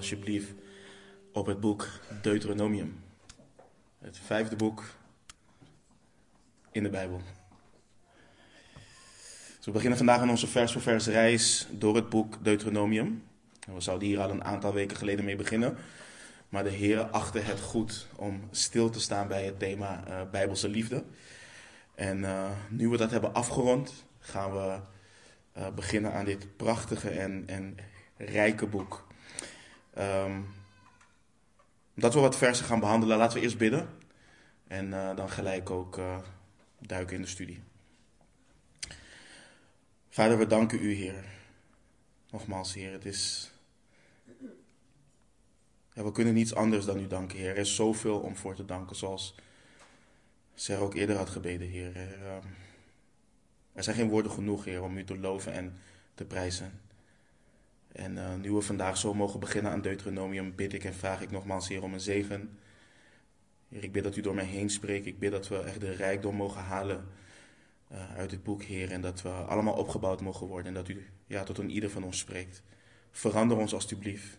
alsjeblieft op het boek Deuteronomium. Het vijfde boek in de Bijbel. Dus we beginnen vandaag aan onze vers voor vers reis door het boek Deuteronomium. We zouden hier al een aantal weken geleden mee beginnen. Maar de Heer achtte het goed om stil te staan bij het thema uh, Bijbelse liefde. En uh, nu we dat hebben afgerond, gaan we uh, beginnen aan dit prachtige en, en rijke boek. Um, omdat we wat versen gaan behandelen, laten we eerst bidden. En uh, dan gelijk ook uh, duiken in de studie. Vader, we danken u, Heer. Nogmaals, Heer, het is. Ja, we kunnen niets anders dan u danken, Heer. Er is zoveel om voor te danken, zoals Sarah ook eerder had gebeden, Heer. Er, uh, er zijn geen woorden genoeg, Heer, om u te loven en te prijzen. En uh, nu we vandaag zo mogen beginnen aan Deuteronomium, bid ik en vraag ik nogmaals, Heer, om een zegen. Heer, ik bid dat u door mij heen spreekt. Ik bid dat we echt de rijkdom mogen halen uh, uit dit boek, Heer. En dat we allemaal opgebouwd mogen worden. En dat u ja, tot een ieder van ons spreekt. Verander ons alstublieft.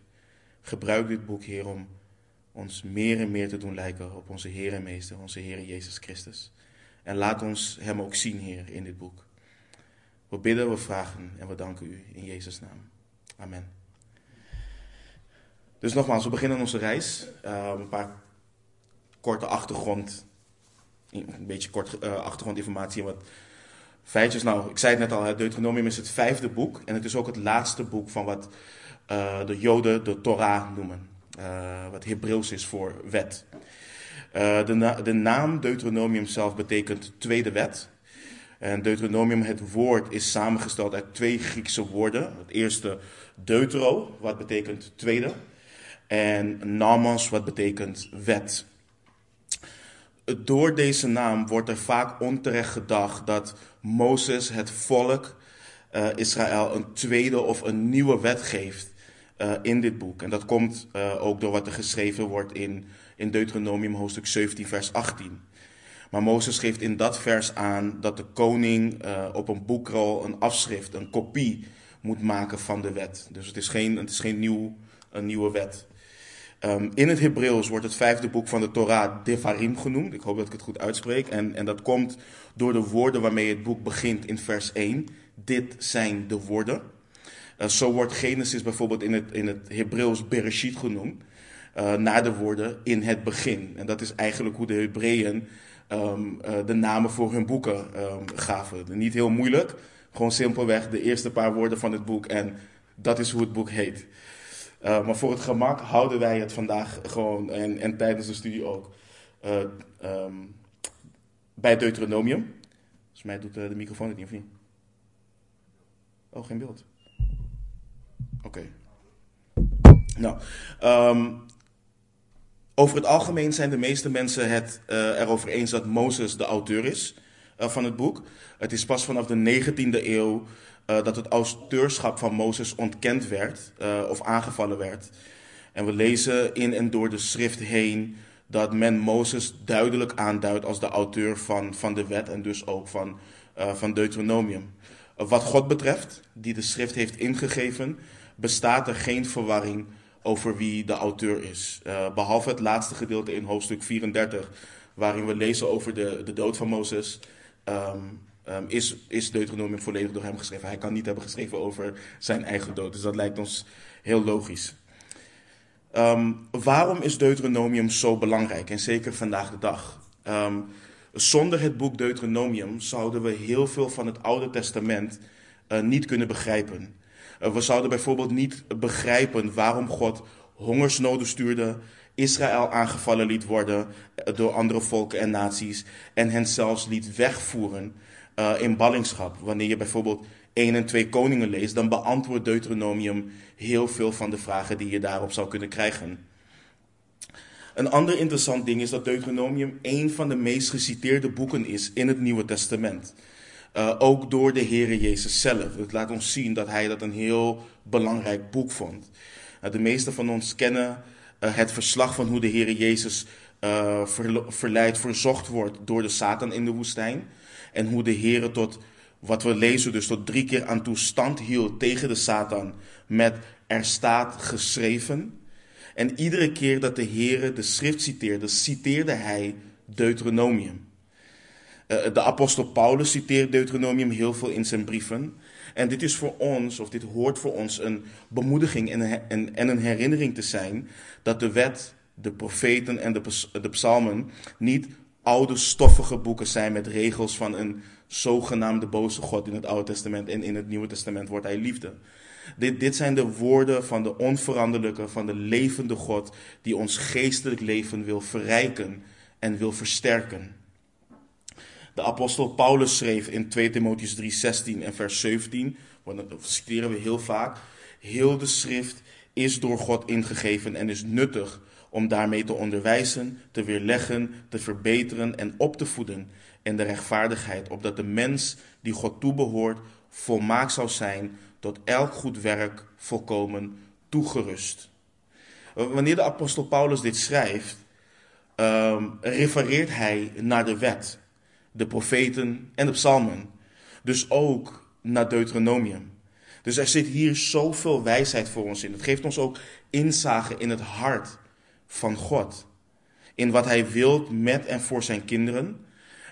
Gebruik dit boek, Heer, om ons meer en meer te doen lijken op onze Heer en Meester, onze Heer Jezus Christus. En laat ons Hem ook zien, Heer, in dit boek. We bidden, we vragen en we danken u in Jezus' naam. Amen. Dus nogmaals, we beginnen onze reis. Uh, een paar korte achtergrond, een beetje kort uh, achtergrondinformatie wat feitjes. Nou, ik zei het net al, Deuteronomium is het vijfde boek en het is ook het laatste boek van wat uh, de Joden de Torah noemen. Wat Hebreeuws is voor wet. de, de naam Deuteronomium zelf betekent tweede wet. En Deuteronomium, het woord, is samengesteld uit twee Griekse woorden. Het eerste deutero, wat betekent tweede. En nomos, wat betekent wet. Door deze naam wordt er vaak onterecht gedacht dat Mozes het volk uh, Israël een tweede of een nieuwe wet geeft uh, in dit boek. En dat komt uh, ook door wat er geschreven wordt in, in Deuteronomium hoofdstuk 17, vers 18. Maar Mozes geeft in dat vers aan dat de koning uh, op een boekrol een afschrift, een kopie moet maken van de wet. Dus het is geen, het is geen nieuw, een nieuwe wet. Um, in het Hebreeuws wordt het vijfde boek van de Torah Devarim genoemd. Ik hoop dat ik het goed uitspreek. En, en dat komt door de woorden waarmee het boek begint in vers 1. Dit zijn de woorden. Uh, zo wordt Genesis bijvoorbeeld in het, in het Hebreeuws Bereshit genoemd. Uh, naar de woorden in het begin. En dat is eigenlijk hoe de Hebreeën um, uh, de namen voor hun boeken um, gaven. Niet heel moeilijk. Gewoon simpelweg de eerste paar woorden van het boek. En dat is hoe het boek heet. Uh, maar voor het gemak houden wij het vandaag gewoon, en, en tijdens de studie ook, uh, um, bij Deuteronomium. Volgens mij doet de microfoon het niet, of niet? Oh, geen beeld. Oké. Nou, over het algemeen zijn de meeste mensen het erover eens dat Mozes de auteur is van het boek. Het is pas vanaf de 19e eeuw uh, dat het auteurschap van Mozes ontkend werd uh, of aangevallen werd. En we lezen in en door de schrift heen dat men Mozes duidelijk aanduidt als de auteur van, van de wet en dus ook van, uh, van Deuteronomium. wat God betreft, die de schrift heeft ingegeven, bestaat er geen verwarring over wie de auteur is. behalve het laatste gedeelte in hoofdstuk 34, waarin we lezen over de, de dood van Mozes. Um, um, is, is Deuteronomium volledig door hem geschreven. Hij kan niet hebben geschreven over zijn eigen dood. Dus dat lijkt ons heel logisch. Um, waarom is Deuteronomium zo belangrijk? En zeker vandaag de dag. Zonder het boek Deuteronomium zouden we heel veel van het Oude Testament uh, niet kunnen begrijpen. Uh, we zouden bijvoorbeeld niet begrijpen waarom God hongersnoden stuurde, Israël aangevallen liet worden uh, door andere volken en naties en hen zelfs liet wegvoeren uh, in ballingschap. Wanneer je bijvoorbeeld 1 en 2 koningen leest, dan beantwoordt Deuteronomium heel veel van de vragen die je daarop zou kunnen krijgen. Een ander interessant ding is dat Deuteronomium een van de meest geciteerde boeken is in het Nieuwe Testament. Uh, ook door de Heere Jezus zelf. Het laat ons zien dat hij dat een heel belangrijk boek vond. Uh, de meesten van ons kennen uh, het verslag van hoe de Heere Jezus ver, verleid, verzocht wordt door de Satan in de woestijn. En hoe de Heer tot, wat we lezen, dus tot drie keer aan toe stand hield tegen de Satan. Met er staat geschreven. En iedere keer dat de Heer de schrift citeerde, citeerde hij Deuteronomium. Eh, de apostel Paulus citeert Deuteronomium heel veel in zijn brieven. En dit is voor ons, of dit hoort voor ons, een bemoediging en een herinnering te zijn dat de wet, de profeten en de, psalmen niet oude stoffige boeken zijn met regels van een zogenaamde boze God in het Oude Testament en in het Nieuwe Testament wordt hij liefde. Dit, dit zijn de woorden van de onveranderlijke, van de levende God die ons geestelijk leven wil verrijken en wil versterken. De apostel Paulus schreef in 2 Timotheus 3, 16 en vers 17, dat citeren we heel vaak, heel de schrift is door God ingegeven en is nuttig om daarmee te onderwijzen, te weerleggen, te verbeteren en op te voeden in de rechtvaardigheid, opdat de mens die God toebehoort volmaakt zou zijn, tot elk goed werk volkomen toegerust. Wanneer de apostel Paulus dit schrijft, um, refereert hij naar de wet, de profeten en de psalmen. Dus ook naar Deuteronomium. Dus er zit hier zoveel wijsheid voor ons in. Het geeft ons ook inzage in het hart van God. In wat hij wil met en voor zijn kinderen.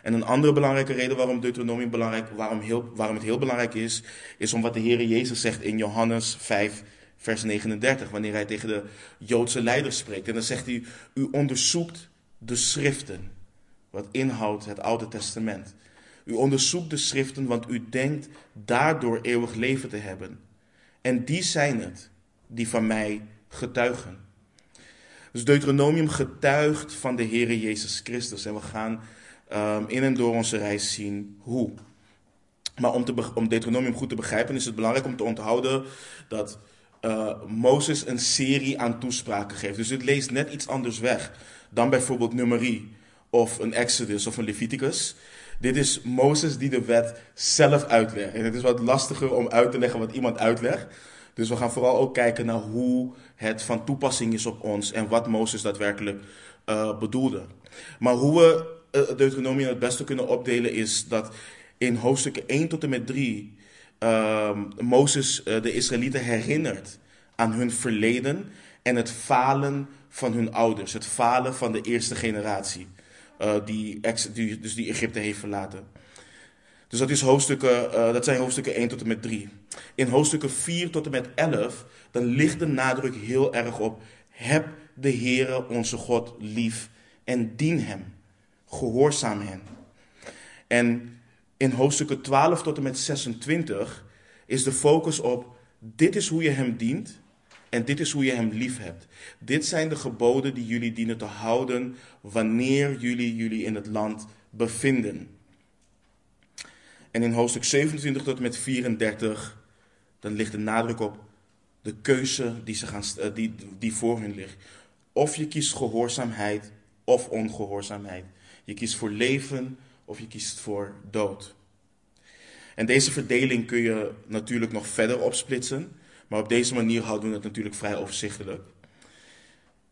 En een andere belangrijke reden waarom Deuteronomium belangrijk, waarom, heel, waarom het heel belangrijk is, is om wat de Heer Jezus zegt in Johannes 5, vers 39, wanneer hij tegen de Joodse leiders spreekt. En dan zegt hij, u onderzoekt de schriften, wat inhoudt het Oude Testament. U onderzoekt de schriften, want u denkt daardoor eeuwig leven te hebben. En die zijn het die van mij getuigen. Dus Deuteronomium getuigt van de Heer Jezus Christus. En we gaan um, in en door onze reis zien hoe. Maar om, te, om Deuteronomium goed te begrijpen is het belangrijk om te onthouden dat uh, Mozes een serie aan toespraken geeft. Dus het leest net iets anders weg dan bijvoorbeeld Nummerie of een Exodus of een Leviticus. Dit is Mozes die de wet zelf uitlegt. En het is wat lastiger om uit te leggen wat iemand uitlegt. Dus we gaan vooral ook kijken naar hoe het van toepassing is op ons en wat Mozes daadwerkelijk uh, bedoelde. Maar hoe we uh, Deuteronomium het beste kunnen opdelen is dat in hoofdstukken 1 tot en met 3 uh, Mozes uh, de Israëlieten herinnert aan hun verleden en het falen van hun ouders, het falen van de eerste generatie uh, die, dus die Egypte heeft verlaten. Dus dat, is hoofdstukken, uh, dat zijn hoofdstukken 1 tot en met 3. In hoofdstukken 4 tot en met 11, dan ligt de nadruk heel erg op: heb de Heere onze God lief en dien hem. Gehoorzaam hem. En in hoofdstukken 12 tot en met 26 is de focus op: dit is hoe je hem dient en dit is hoe je hem lief hebt. Dit zijn de geboden die jullie dienen te houden wanneer jullie jullie in het land bevinden. En in hoofdstuk 27 tot met 34, dan ligt de nadruk op de keuze die, ze gaan, eh, die, die voor hun ligt. Of je kiest gehoorzaamheid of ongehoorzaamheid. Je kiest voor leven of je kiest voor dood. En deze verdeling kun je natuurlijk nog verder opsplitsen. Maar op deze manier houden we het natuurlijk vrij overzichtelijk.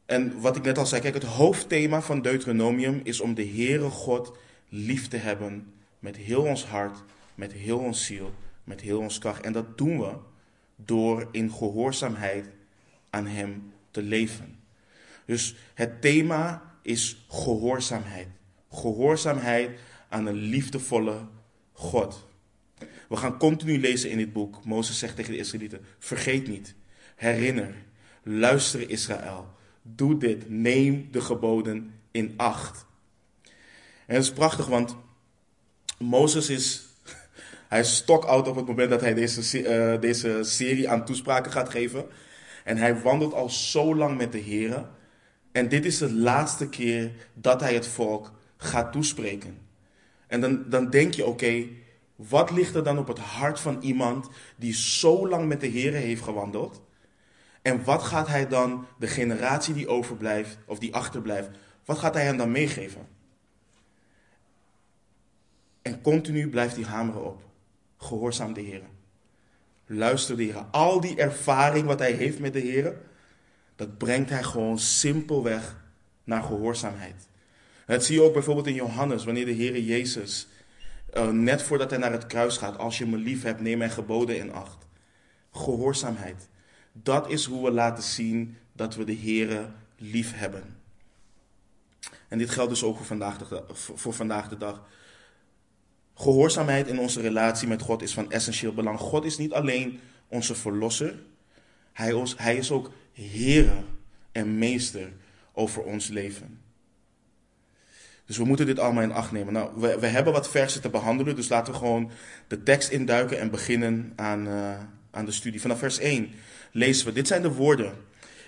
En wat ik net al zei, kijk, het hoofdthema van Deuteronomium is om de Heere God lief te hebben met heel ons hart, met heel ons ziel, met heel ons kracht. En dat doen we door in gehoorzaamheid aan Hem te leven. Dus het thema is gehoorzaamheid. Gehoorzaamheid aan een liefdevolle God. We gaan continu lezen in dit boek. Mozes zegt tegen de Israëlieten: Vergeet niet, herinner, luister Israël. Doe dit, neem de geboden in acht. En het is prachtig, want Mozes is, hij is stokoud op het moment dat hij deze, uh, deze serie aan toespraken gaat geven. En hij wandelt al zo lang met de Heer. En dit is de laatste keer dat hij het volk gaat toespreken. En dan, dan denk je, oké, wat ligt er dan op het hart van iemand die zo lang met de Heer heeft gewandeld? En wat gaat hij dan de generatie die overblijft, of die achterblijft, wat gaat hij hen dan meegeven? En continu blijft hij hameren op. Gehoorzaam de Heer. Luister de Heer. Al die ervaring wat hij heeft met de Heer, dat brengt hij gewoon simpelweg naar gehoorzaamheid. Dat zie je ook bijvoorbeeld in Johannes, wanneer de Heer Jezus, uh, net voordat hij naar het kruis gaat, als je me lief hebt, neem mijn geboden in acht. Gehoorzaamheid. Dat is hoe we laten zien dat we de Heere lief hebben. En dit geldt dus ook voor vandaag de, voor vandaag de dag. Gehoorzaamheid in onze relatie met God is van essentieel belang. God is niet alleen onze verlosser, hij hij is ook Heere en Meester over ons leven. Dus we moeten dit allemaal in acht nemen. Nou, we, we hebben wat versen te behandelen, dus laten we gewoon de tekst induiken en beginnen aan, uh, aan de studie. Vanaf vers 1 lezen we: Dit zijn de woorden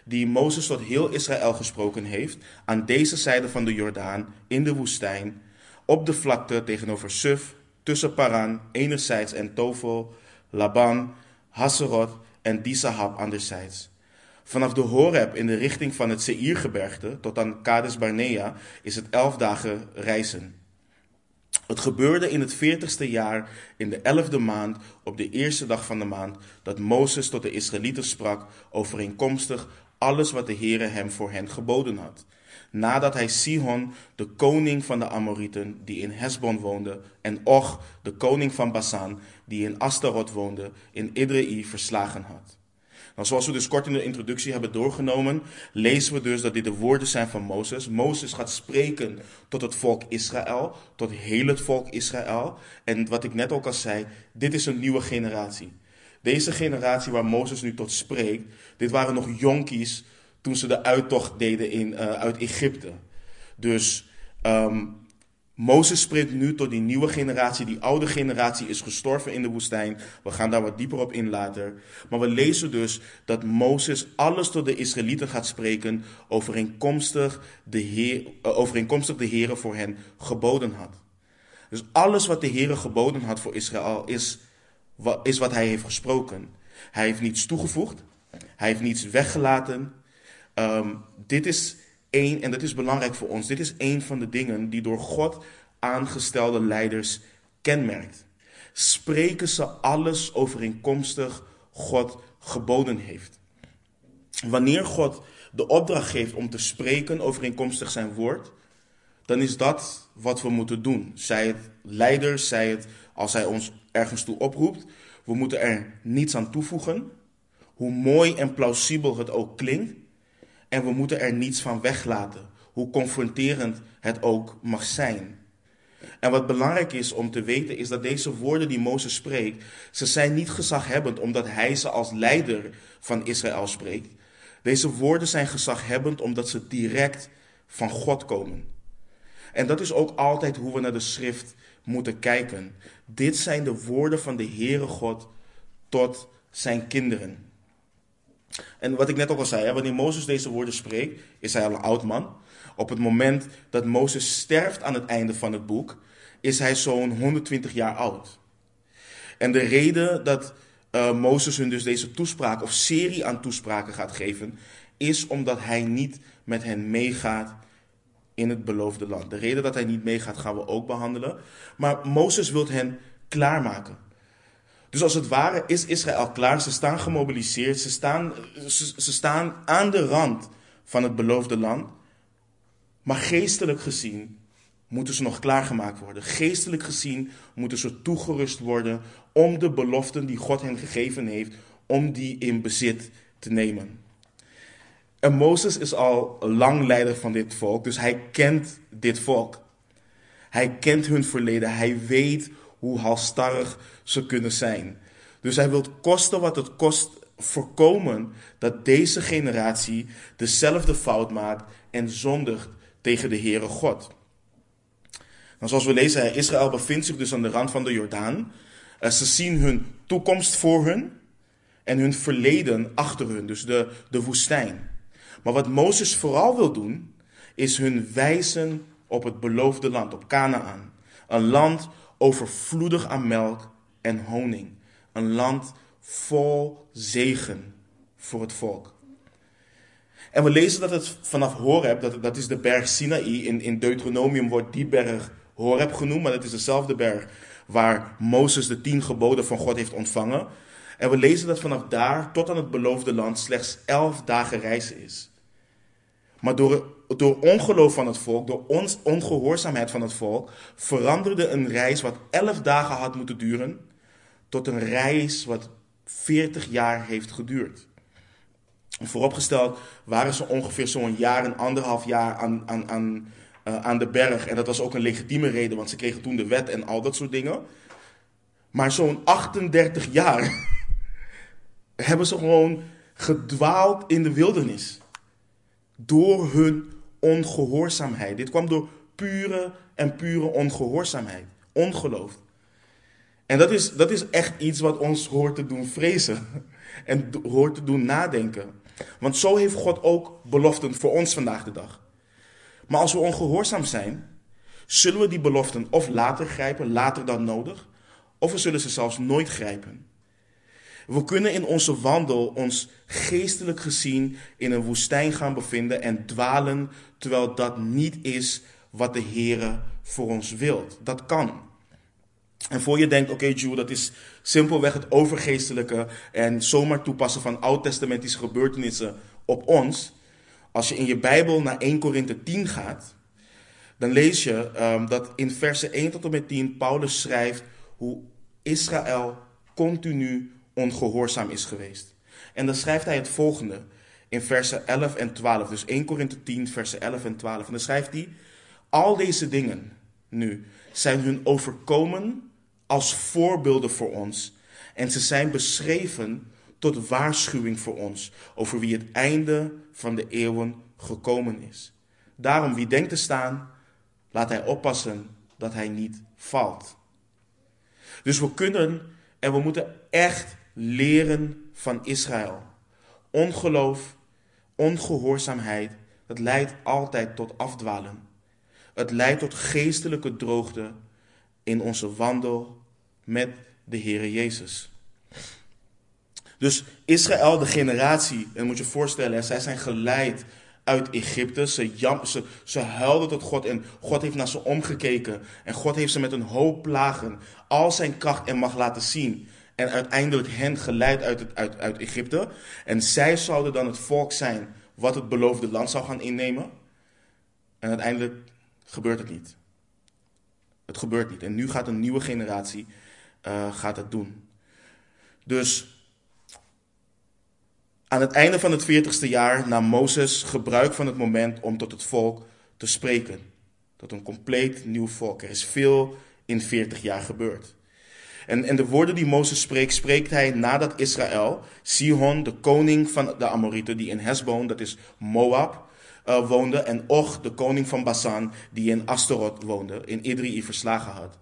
die Mozes tot heel Israël gesproken heeft, aan deze zijde van de Jordaan, in de woestijn, op de vlakte tegenover Suf, tussen Paran enerzijds en Tovel, Laban, Hasserot en Disahab anderzijds. Vanaf de Horeb in de richting van het Seirgebergte tot aan Kades Barnea is het elf dagen reizen. Het gebeurde in het veertigste jaar, in de elfde maand, op de eerste dag van de maand, dat Mozes tot de Israëlieten sprak, overeenkomstig alles wat de Heere hem voor hen geboden had. Nadat hij Sihon, de koning van de Amorieten, die in Hesbon woonde, en Och, de koning van Basan, die in Astarot woonde, in Idrei verslagen had. Nou, zoals we dus kort in de introductie hebben doorgenomen, lezen we dus dat dit de woorden zijn van Mozes. Mozes gaat spreken tot het volk Israël, tot heel het volk Israël. En wat ik net ook al zei, dit is een nieuwe generatie. Deze generatie waar Mozes nu tot spreekt, dit waren nog jonkies toen ze de uittocht deden in, uh, uit Egypte. Dus um, Mozes spreekt nu tot die nieuwe generatie. Die oude generatie is gestorven in de woestijn. We gaan daar wat dieper op in later. Maar we lezen dus dat Mozes alles tot de Israëlieten gaat spreken overeenkomstig de, Heer, uh, overeenkomstig de Heer voor hen geboden had. Dus alles wat de Heer geboden had voor Israël is is wat hij heeft gesproken. Hij heeft niets toegevoegd. Hij heeft niets weggelaten. Um, dit is één, en dat is belangrijk voor ons, dit is één van de dingen die door God aangestelde leiders kenmerkt. Spreken ze alles overeenkomstig God geboden heeft. Wanneer God de opdracht geeft om te spreken overeenkomstig zijn woord, dan is dat wat we moeten doen. Zij het leiders, zij het als hij ons ergens toe oproept. We moeten er niets aan toevoegen, hoe mooi en plausibel het ook klinkt. En we moeten er niets van weglaten, hoe confronterend het ook mag zijn. En wat belangrijk is om te weten is dat deze woorden die Mozes spreekt, ze zijn niet gezaghebbend omdat hij ze als leider van Israël spreekt. Deze woorden zijn gezaghebbend omdat ze direct van God komen. En dat is ook altijd hoe we naar de schrift moeten kijken. Dit zijn de woorden van de Heere God tot zijn kinderen. En wat ik net ook al zei, wanneer Mozes deze woorden spreekt, is hij al een oud man. Op het moment dat Mozes sterft aan het einde van het boek, is hij zo'n 120 jaar oud. En de reden dat uh, Mozes hun dus deze toespraak of serie aan toespraken gaat geven, is omdat hij niet met hen meegaat in het beloofde land. De reden dat hij niet meegaat gaan we ook behandelen. Maar Mozes wil hen klaarmaken. Dus als het ware is Israël klaar. Ze staan gemobiliseerd. Ze staan, ze, staan aan de rand van het beloofde land. Maar geestelijk gezien moeten ze nog klaargemaakt worden. Geestelijk gezien moeten ze toegerust worden om de beloften die God hen gegeven heeft, om die in bezit te nemen. En Mozes is al lang leider van dit volk, dus hij kent dit volk. Hij kent hun verleden, hij weet hoe halstarrig ze kunnen zijn. Dus hij wil kosten wat het kost voorkomen dat deze generatie dezelfde fout maakt en zondigt tegen de Heere God. Nou, zoals we lezen, Israël bevindt zich dus aan de rand van de Jordaan. Eh, ze zien hun toekomst voor hun en hun verleden achter hun, dus de, de woestijn. Maar wat Mozes vooral wil doen, is hun wijzen op het beloofde land, op Canaan. Een land overvloedig aan melk en honing. Een land vol zegen voor het volk. En we lezen dat het vanaf Horeb, dat, dat is de berg Sinaï, in, in Deuteronomium wordt die berg Horeb genoemd, maar het is dezelfde berg waar Mozes de tien geboden van God heeft ontvangen. En we lezen dat vanaf daar tot aan het beloofde land slechts elf dagen reizen is. Maar door, door ongeloof van het volk, door ons, ongehoorzaamheid van het volk, veranderde een reis wat elf dagen had moeten duren, tot een reis wat veertig jaar heeft geduurd. Vooropgesteld waren ze ongeveer zo'n jaar en anderhalf jaar aan, aan, aan, uh, aan de berg. En dat was ook een legitieme reden, want ze kregen toen de wet en al dat soort dingen. Maar zo'n 38 jaar hebben ze gewoon gedwaald in de wildernis. Door hun ongehoorzaamheid. Dit kwam door pure en pure ongehoorzaamheid. Ongeloof. En dat is, dat is echt iets wat ons hoort te doen vrezen. En hoort te doen nadenken. Want zo heeft God ook beloften voor ons vandaag de dag. Maar als we ongehoorzaam zijn, zullen we die beloften of later grijpen, later dan nodig, of we zullen ze zelfs nooit grijpen. We kunnen in onze wandel ons geestelijk gezien in een woestijn gaan bevinden en dwalen, terwijl dat niet is wat de Heer voor ons wilt. Dat kan. En voor je denkt, oké okay, dat is simpelweg het overgeestelijke en zomaar toepassen van oud-testamentische gebeurtenissen op ons. Als je in je Bijbel naar 1 Korinthe 10 gaat, dan lees je um, dat in versen 1 tot en met 10 Paulus schrijft hoe Israël continu ongehoorzaam is geweest. En dan schrijft hij het volgende in versen 11 en 12. Dus 1 Korinthe 10, versen 11 en 12. En dan schrijft hij, al deze dingen nu zijn hun overkomen als voorbeelden voor ons. En ze zijn beschreven tot waarschuwing voor ons over wie het einde van de eeuwen gekomen is. Daarom, wie denkt te staan, laat hij oppassen dat hij niet valt. Dus we kunnen en we moeten echt leren van Israël. Ongeloof, ongehoorzaamheid, dat leidt altijd tot afdwalen. Het leidt tot geestelijke droogte in onze wandel met de Heere Jezus. Dus Israël, de generatie, en moet je voorstellen, zij zijn geleid uit Egypte. Ze, ze huilden tot God en God heeft naar ze omgekeken. En God heeft ze met een hoop plagen al zijn kracht en macht laten zien. En uiteindelijk hen geleid uit, het, uit, uit Egypte. En zij zouden dan het volk zijn wat het beloofde land zou gaan innemen. En uiteindelijk gebeurt het niet. Het gebeurt niet. En nu gaat een nieuwe generatie uh, gaat het doen. Dus aan het einde van het 40ste jaar nam Mozes gebruik van het moment om tot het volk te spreken. Tot een compleet nieuw volk. Er is veel in 40 jaar gebeurd. En, en de woorden die Mozes spreekt, spreekt hij nadat Israël, Sihon, de koning van de Amorieten, die in Hesbon, dat is Moab, uh, woonde, en Och, de koning van Basan, die in Astaroth woonde, in Idri verslagen had.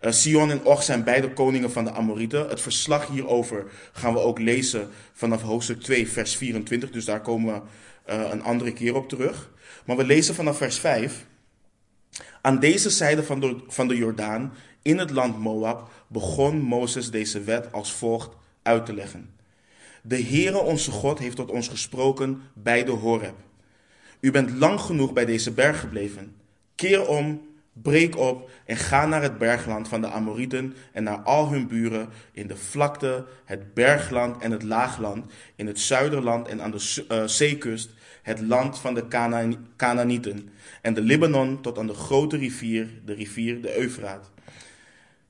Uh, Sion en Och zijn beide koningen van de Amorieten. Het verslag hierover gaan we ook lezen vanaf hoofdstuk 2, vers 24. Dus daar komen we uh, een andere keer op terug. Maar we lezen vanaf vers 5. Aan deze zijde van de, van de Jordaan, in het land Moab, begon Mozes deze wet als volgt uit te leggen. De Heere onze God heeft tot ons gesproken bij de Horeb. U bent lang genoeg bij deze berg gebleven. Keer om Breek op en ga naar het bergland van de Amorieten en naar al hun buren in de vlakte, het bergland en het laagland, in het zuiderland en aan de uh, zeekust, het land van de Canaanieten en de Libanon tot aan de grote rivier, de rivier de Eufraat.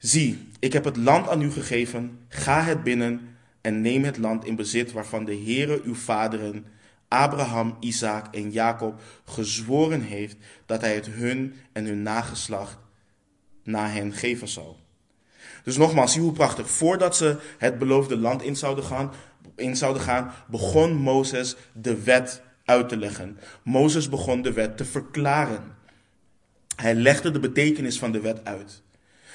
Zie, ik heb het land aan u gegeven, ga het binnen en neem het land in bezit waarvan de Heere uw vaderen Abraham, Isaac en Jacob gezworen heeft dat hij het hun en hun nageslacht na hen geven zal. Dus nogmaals, zie hoe prachtig. Voordat ze het beloofde land in zouden gaan, in zouden gaan begon Mozes de wet uit te leggen. Mozes begon de wet te verklaren. Hij legde de betekenis van de wet uit.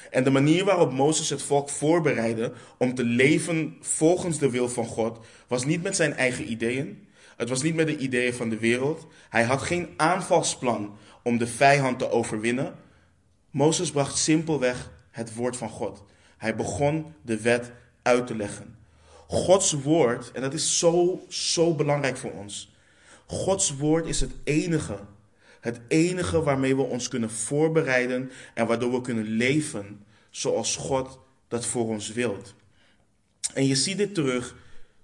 En de manier waarop Mozes het volk voorbereidde om te leven volgens de wil van God, was niet met zijn eigen ideeën, het was niet met de ideeën van de wereld. Hij had geen aanvalsplan om de vijand te overwinnen. Mozes bracht simpelweg het woord van God. Hij begon de wet uit te leggen. Gods woord, en dat is zo, zo belangrijk voor ons. Gods woord is het enige, het enige waarmee we ons kunnen voorbereiden en waardoor we kunnen leven zoals God dat voor ons wilt. En je ziet dit terug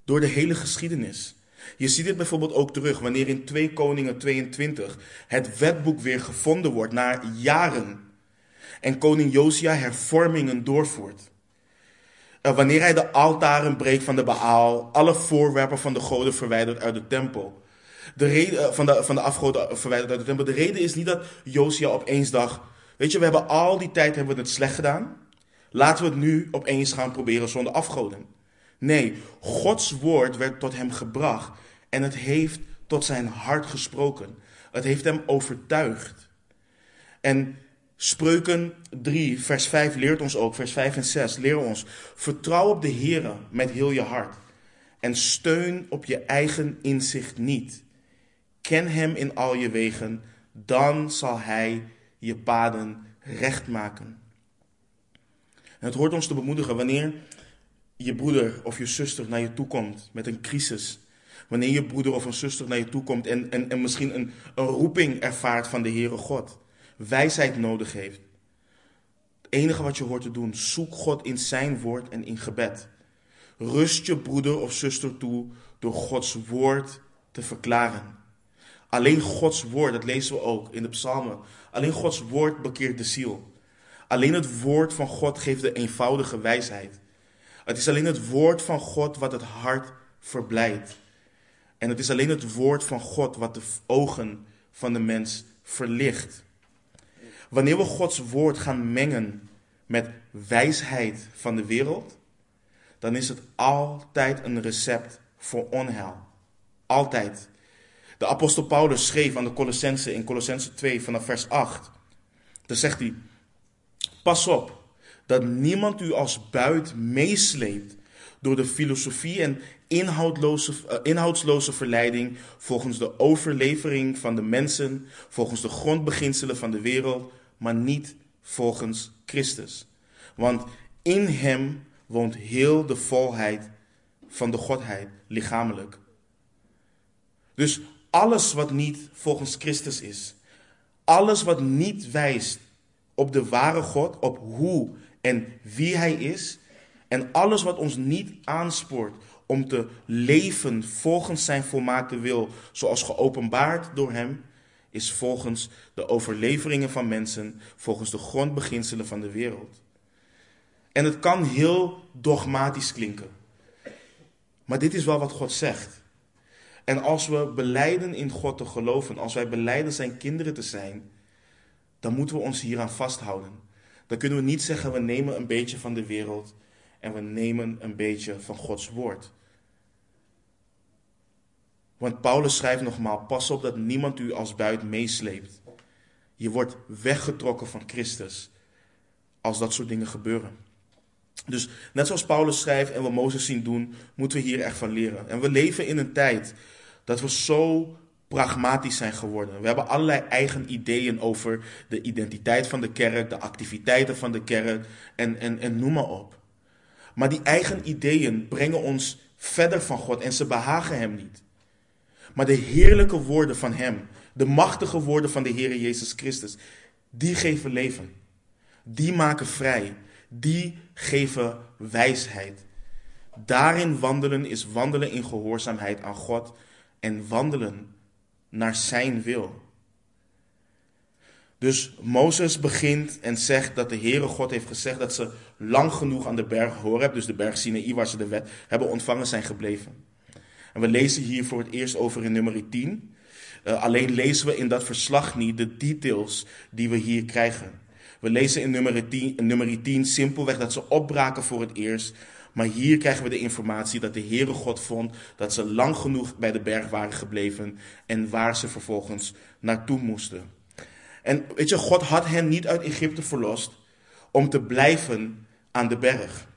door de hele geschiedenis. Je ziet dit bijvoorbeeld ook terug wanneer in 2 Koningen 22 het wetboek weer gevonden wordt na jaren. En koning Josia hervormingen doorvoert. Uh, wanneer hij de altaren breekt van de Baal, alle voorwerpen van de goden verwijdert uit de tempel. De reden, uh, van, de, van de afgoden verwijderd uit de tempel. De reden is niet dat Josia opeens dacht, weet je, we hebben al die tijd hebben we het slecht gedaan. Laten we het nu opeens gaan proberen zonder afgoden. Nee, Gods woord werd tot hem gebracht en het heeft tot zijn hart gesproken. Het heeft hem overtuigd. En Spreuken 3, vers 5 leert ons ook, vers 5 en 6 leren ons: vertrouw op de Heer met heel je hart en steun op je eigen inzicht niet. Ken Hem in al je wegen, dan zal Hij je paden recht maken. En het hoort ons te bemoedigen wanneer je broeder of je zuster naar je toe komt met een crisis. Wanneer je broeder of een zuster naar je toe komt en, en, en misschien een, een roeping ervaart van de Heere God. Wijsheid nodig heeft. Het enige wat je hoort te doen, zoek God in zijn woord en in gebed. Rust je broeder of zuster toe door Gods woord te verklaren. Alleen Gods woord, dat lezen we ook in de psalmen. Alleen Gods woord bekeert de ziel. Alleen het woord van God geeft de eenvoudige wijsheid. Het is alleen het woord van God wat het hart verblijdt. En het is alleen het woord van God wat de ogen van de mens verlicht. Wanneer we Gods woord gaan mengen met wijsheid van de wereld, dan is het altijd een recept voor onheil. Altijd. De apostel Paulus schreef aan de Colossense in Colossense 2 vanaf vers 8. Dan zegt hij: Pas op dat niemand u als buit meesleept door de filosofie en inhoudloze, uh, inhoudsloze verleiding volgens de overlevering van de mensen, volgens de grondbeginselen van de wereld, maar niet volgens Christus. Want in hem woont heel de volheid van de Godheid lichamelijk. Dus alles wat niet volgens Christus is, alles wat niet wijst op de ware God, op hoe en wie Hij is, en alles wat ons niet aanspoort om te leven volgens Zijn volmaakte wil, zoals geopenbaard door Hem, is volgens de overleveringen van mensen, volgens de grondbeginselen van de wereld. En het kan heel dogmatisch klinken. Maar dit is wel wat God zegt. En als we beleiden in God te geloven, als wij beleiden zijn kinderen te zijn, dan moeten we ons hieraan vasthouden. Dan kunnen we niet zeggen we nemen een beetje van de wereld en we nemen een beetje van Gods woord. Want Paulus schrijft nogmaals: pas op dat niemand u als buit meesleept. Je wordt weggetrokken van Christus als dat soort dingen gebeuren. Dus net zoals Paulus schrijft en we Mozes zien doen, moeten we hier echt van leren. En we leven in een tijd dat we zo pragmatisch zijn geworden. We hebben allerlei eigen ideeën over de identiteit van de kerk, de activiteiten van de kerk en, en, en noem maar op. Maar die eigen ideeën brengen ons verder van God en ze behagen Hem niet. Maar de heerlijke woorden van Hem, de machtige woorden van de Heer Jezus Christus, die geven leven. Die maken vrij. Die geven wijsheid. Daarin wandelen is wandelen in gehoorzaamheid aan God en wandelen naar Zijn wil. Dus Mozes begint en zegt dat de Heere God heeft gezegd dat ze lang genoeg aan de berg Horeb, dus de berg Sinaï waar ze de wet hebben ontvangen, zijn gebleven. En we lezen hier voor het eerst over in nummer 10. Uh, alleen lezen we in dat verslag niet de details die we hier krijgen. We lezen in nummer 10, in nummer 10 simpelweg dat ze opbraken voor het eerst. Maar hier krijgen we de informatie dat de Heere God vond dat ze lang genoeg bij de berg waren gebleven en waar ze vervolgens naartoe moesten. En weet je, God had hen niet uit Egypte verlost om te blijven aan de berg.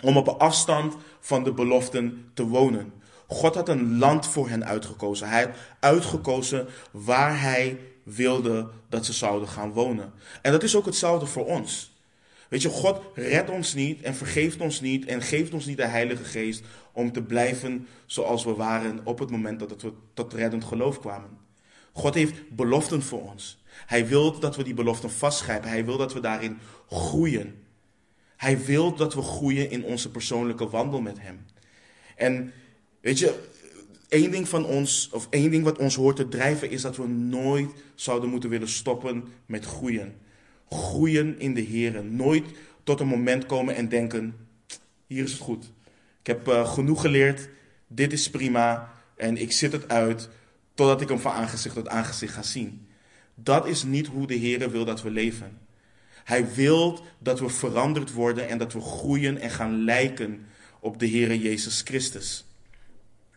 Om op afstand van de beloften te wonen. God had een land voor hen uitgekozen. Hij had uitgekozen waar hij wilde dat ze zouden gaan wonen. En dat is ook hetzelfde voor ons. Weet je, God redt ons niet en vergeeft ons niet en geeft ons niet de Heilige Geest om te blijven zoals we waren op het moment dat we tot reddend geloof kwamen. God heeft beloften voor ons. Hij wil dat we die beloften vastgrijpen. Hij wil dat we daarin groeien. Hij wil dat we groeien in onze persoonlijke wandel met Hem. En Weet je, één ding van ons, of één ding wat ons hoort te drijven, is dat we nooit zouden moeten willen stoppen met groeien. Groeien in de Heer. Nooit tot een moment komen en denken: hier is het goed. Ik heb uh, genoeg geleerd, dit is prima en ik zit het uit totdat ik hem van aangezicht tot aangezicht ga zien. Dat is niet hoe de Heer wil dat we leven. Hij wil dat we veranderd worden en dat we groeien en gaan lijken op de Heer Jezus Christus.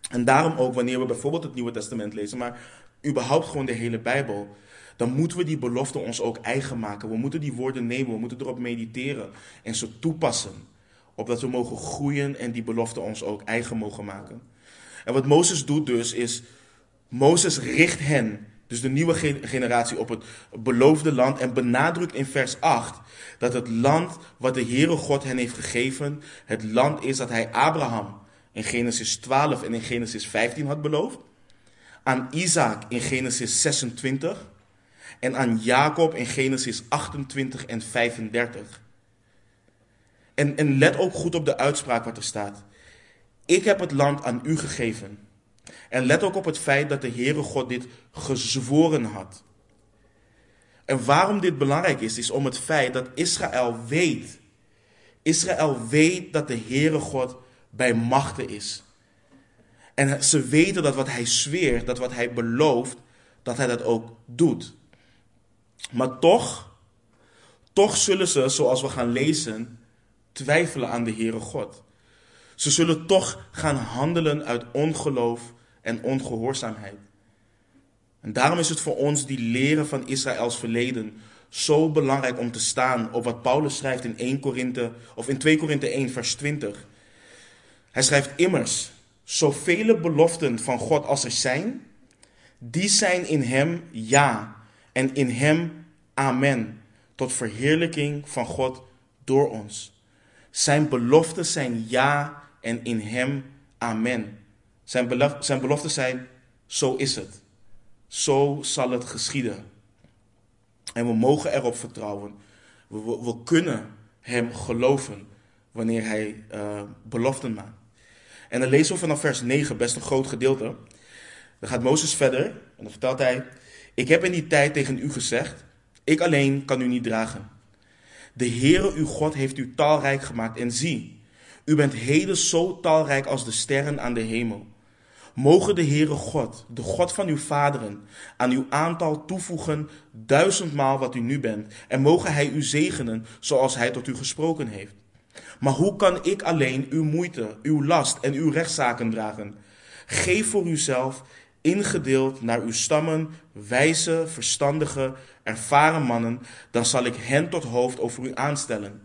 En daarom ook wanneer we bijvoorbeeld het Nieuwe Testament lezen, maar überhaupt gewoon de hele Bijbel, dan moeten we die belofte ons ook eigen maken. We moeten die woorden nemen, we moeten erop mediteren en ze toepassen. Opdat we mogen groeien en die belofte ons ook eigen mogen maken. En wat Mozes doet dus is, Mozes richt hen, dus de nieuwe generatie, op het beloofde land en benadrukt in vers 8 dat het land wat de Heere God hen heeft gegeven, het land is dat hij Abraham in Genesis 12 en in Genesis 15 had beloofd, aan Isaac in Genesis 26 en aan Jacob in Genesis 28 en 35. En, en let ook goed op de uitspraak wat er staat. Ik heb het land aan u gegeven. En let ook op het feit dat de Heere God dit gezworen had. En waarom dit belangrijk is, is om het feit dat Israël weet. Israël weet dat de Heere God bij machten is. En ze weten dat wat hij zweert, dat wat hij belooft, dat hij dat ook doet. Maar toch, toch zullen ze, zoals we gaan lezen, twijfelen aan de Heere God. Ze zullen toch gaan handelen uit ongeloof en ongehoorzaamheid. En daarom is het voor ons die leren van Israëls verleden zo belangrijk om te staan op wat Paulus schrijft in 1 Korinthe of in 2 Korinthe 1 vers 20. Hij schrijft immers, zoveel beloften van God als er zijn, die zijn in hem ja en in hem amen, tot verheerlijking van God door ons. Zijn beloften zijn ja en in hem amen. Zijn, belof, zijn beloften zijn zo is het. Zo zal het geschieden. En we mogen erop vertrouwen. We, we, kunnen hem geloven wanneer hij uh, beloften maakt. En dan lezen we vanaf vers 9, best een groot gedeelte. Dan gaat Mozes verder en dan vertelt hij: Ik heb in die tijd tegen u gezegd: Ik alleen kan u niet dragen. De Heere uw God heeft u talrijk gemaakt en zie, u bent heden zo talrijk als de sterren aan de hemel. Mogen de Heere God, de God van uw vaderen, aan uw aantal toevoegen duizendmaal wat u nu bent, en mogen Hij u zegenen zoals Hij tot u gesproken heeft. Maar hoe kan ik alleen uw moeite, uw last en uw rechtszaken dragen? Geef voor uzelf, ingedeeld naar uw stammen, wijze, verstandige, ervaren mannen, dan zal ik hen tot hoofd over u aanstellen.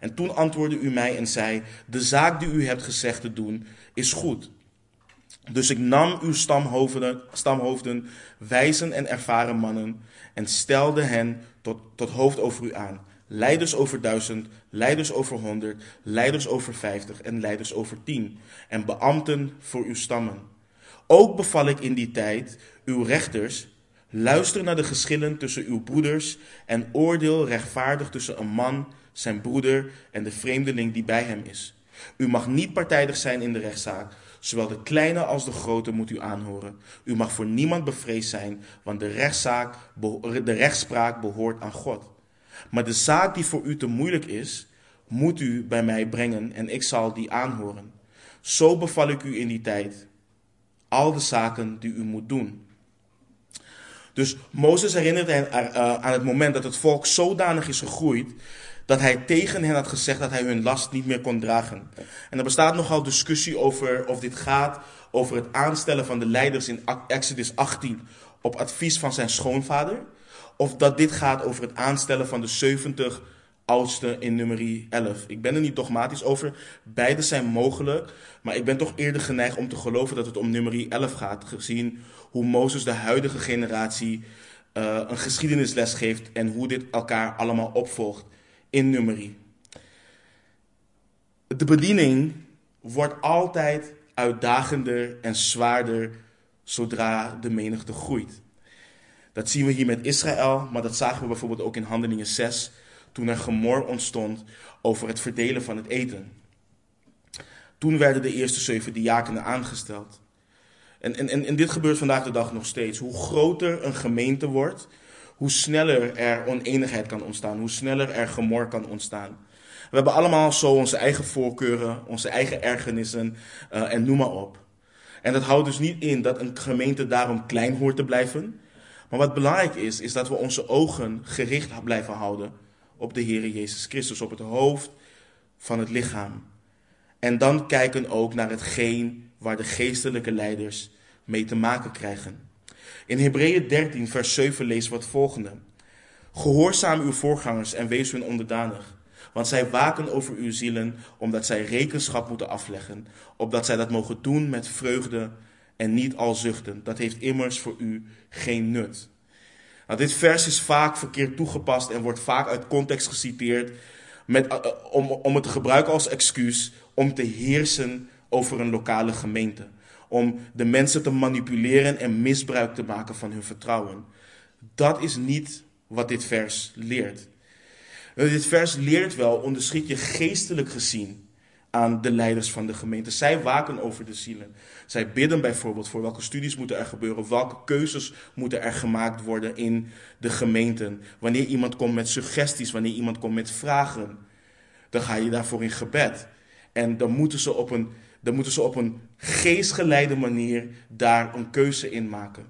En toen antwoordde u mij en zei: De zaak die u hebt gezegd te doen is goed. Dus ik nam uw stamhoofden, stamhoofden wijzen en ervaren mannen, en stelde hen tot, tot hoofd over u aan. Leiders over duizend, leiders over honderd, leiders over vijftig en leiders over tien. En beambten voor uw stammen. Ook beval ik in die tijd uw rechters, luister naar de geschillen tussen uw broeders en oordeel rechtvaardig tussen een man, zijn broeder en de vreemdeling die bij hem is. U mag niet partijdig zijn in de rechtszaak. Zowel de kleine als de grote moet u aanhoren. U mag voor niemand bevreesd zijn, want de, rechtszaak, de rechtspraak behoort aan God. Maar de zaak die voor u te moeilijk is, moet u bij mij brengen en ik zal die aanhoren. Zo beval ik u in die tijd al de zaken die u moet doen. Dus Mozes herinnert hen eh, aan het moment dat het volk zodanig is gegroeid dat hij tegen hen had gezegd dat hij hun last niet meer kon dragen. En er bestaat nogal discussie over of dit gaat over het aanstellen van de leiders in Exodus 18 op advies van zijn schoonvader. Of dat dit gaat over het aanstellen van de 70 oudste in nummer 11. Ik ben er niet dogmatisch over. Beide zijn mogelijk. Maar ik ben toch eerder geneigd om te geloven dat het om nummer 11 gaat. Gezien hoe Mozes de huidige generatie uh, een geschiedenisles geeft. En hoe dit elkaar allemaal opvolgt in nummerie. De bediening wordt altijd uitdagender en zwaarder zodra de menigte groeit. Dat zien we hier met Israël, maar dat zagen we bijvoorbeeld ook in Handelingen 6, toen er gemor ontstond over het verdelen van het eten. Toen werden de eerste zeven diakenen aangesteld. En, en, en dit gebeurt vandaag de dag nog steeds. Hoe groter een gemeente wordt, hoe sneller er oneenigheid kan ontstaan, hoe sneller er gemor kan ontstaan. We hebben allemaal zo onze eigen voorkeuren, onze eigen ergernissen uh, en noem maar op. En dat houdt dus niet in dat een gemeente daarom klein hoort te blijven. Maar wat belangrijk is, is dat we onze ogen gericht blijven houden op de Heer Jezus Christus, op het hoofd van het lichaam. En dan kijken ook naar hetgeen waar de geestelijke leiders mee te maken krijgen. In Hebreeën 13, vers 7 lezen we het volgende. Gehoorzaam uw voorgangers en wees hun onderdanig. Want zij waken over uw zielen, omdat zij rekenschap moeten afleggen, opdat zij dat mogen doen met vreugde en niet al zuchten. Dat heeft immers voor u geen nut. Nou, dit vers is vaak verkeerd toegepast en wordt vaak uit context geciteerd met, eh, eh, om, om het te gebruiken als excuus om te heersen over een lokale gemeente. Om de mensen te manipuleren en misbruik te maken van hun vertrouwen. Dat is niet wat dit vers leert. Dit vers leert wel, onderschiet je geestelijk gezien aan de leiders van de gemeente. Zij waken over de zielen. Zij bidden bijvoorbeeld voor welke studies moeten er gebeuren, welke keuzes moeten er gemaakt worden in de gemeenten. Wanneer iemand komt met suggesties, wanneer iemand komt met vragen, dan ga je daarvoor in gebed. En dan moeten ze op een, dan moeten ze op een geestgeleide manier daar een keuze in maken.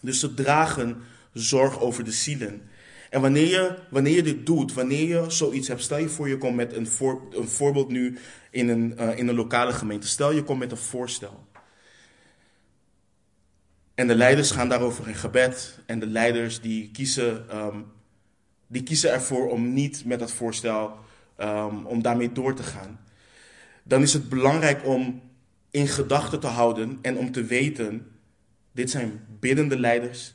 Dus ze dragen zorg over de zielen. En wanneer je, wanneer je dit doet, wanneer je zoiets hebt, stel je voor je komt met een, voor, een voorbeeld nu in een, uh, in een lokale gemeente. Stel je komt met een voorstel. En de leiders gaan daarover in gebed. En de leiders die kiezen, um, die kiezen ervoor om niet met dat voorstel, um, om daarmee door te gaan. Dan is het belangrijk om in gedachten te houden en om te weten, dit zijn biddende leiders.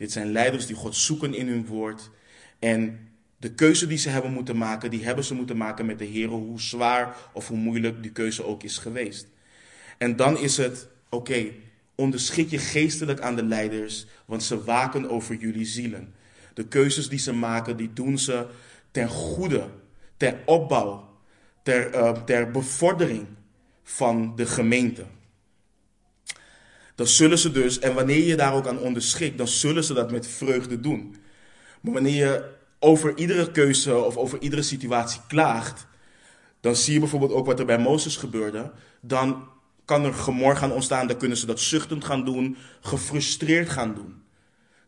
Dit zijn leiders die God zoeken in hun woord. En de keuze die ze hebben moeten maken, die hebben ze moeten maken met de Heer, hoe zwaar of hoe moeilijk die keuze ook is geweest. En dan is het, oké, okay, onderschik je geestelijk aan de leiders, want ze waken over jullie zielen. De keuzes die ze maken, die doen ze ten goede, ter opbouw, ter, uh, ter bevordering van de gemeente. Dan zullen ze dus, en wanneer je daar ook aan onderschikt, dan zullen ze dat met vreugde doen. Maar wanneer je over iedere keuze of over iedere situatie klaagt, dan zie je bijvoorbeeld ook wat er bij Mozes gebeurde. Dan kan er gemor gaan ontstaan, dan kunnen ze dat zuchtend gaan doen, gefrustreerd gaan doen.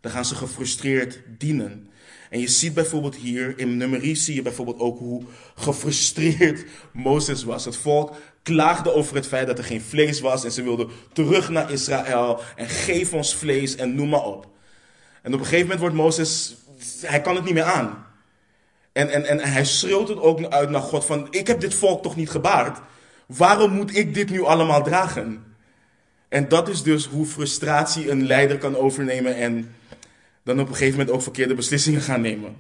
Dan gaan ze gefrustreerd dienen. En je ziet bijvoorbeeld hier, in nummerie zie je bijvoorbeeld ook hoe gefrustreerd Mozes was. Het volk klaagde over het feit dat er geen vlees was en ze wilden terug naar Israël en geef ons vlees en noem maar op. En op een gegeven moment wordt Mozes, hij kan het niet meer aan. En, en, en hij schreeuwt het ook uit naar God van, ik heb dit volk toch niet gebaard? Waarom moet ik dit nu allemaal dragen? En dat is dus hoe frustratie een leider kan overnemen en dan op een gegeven moment ook verkeerde beslissingen gaan nemen.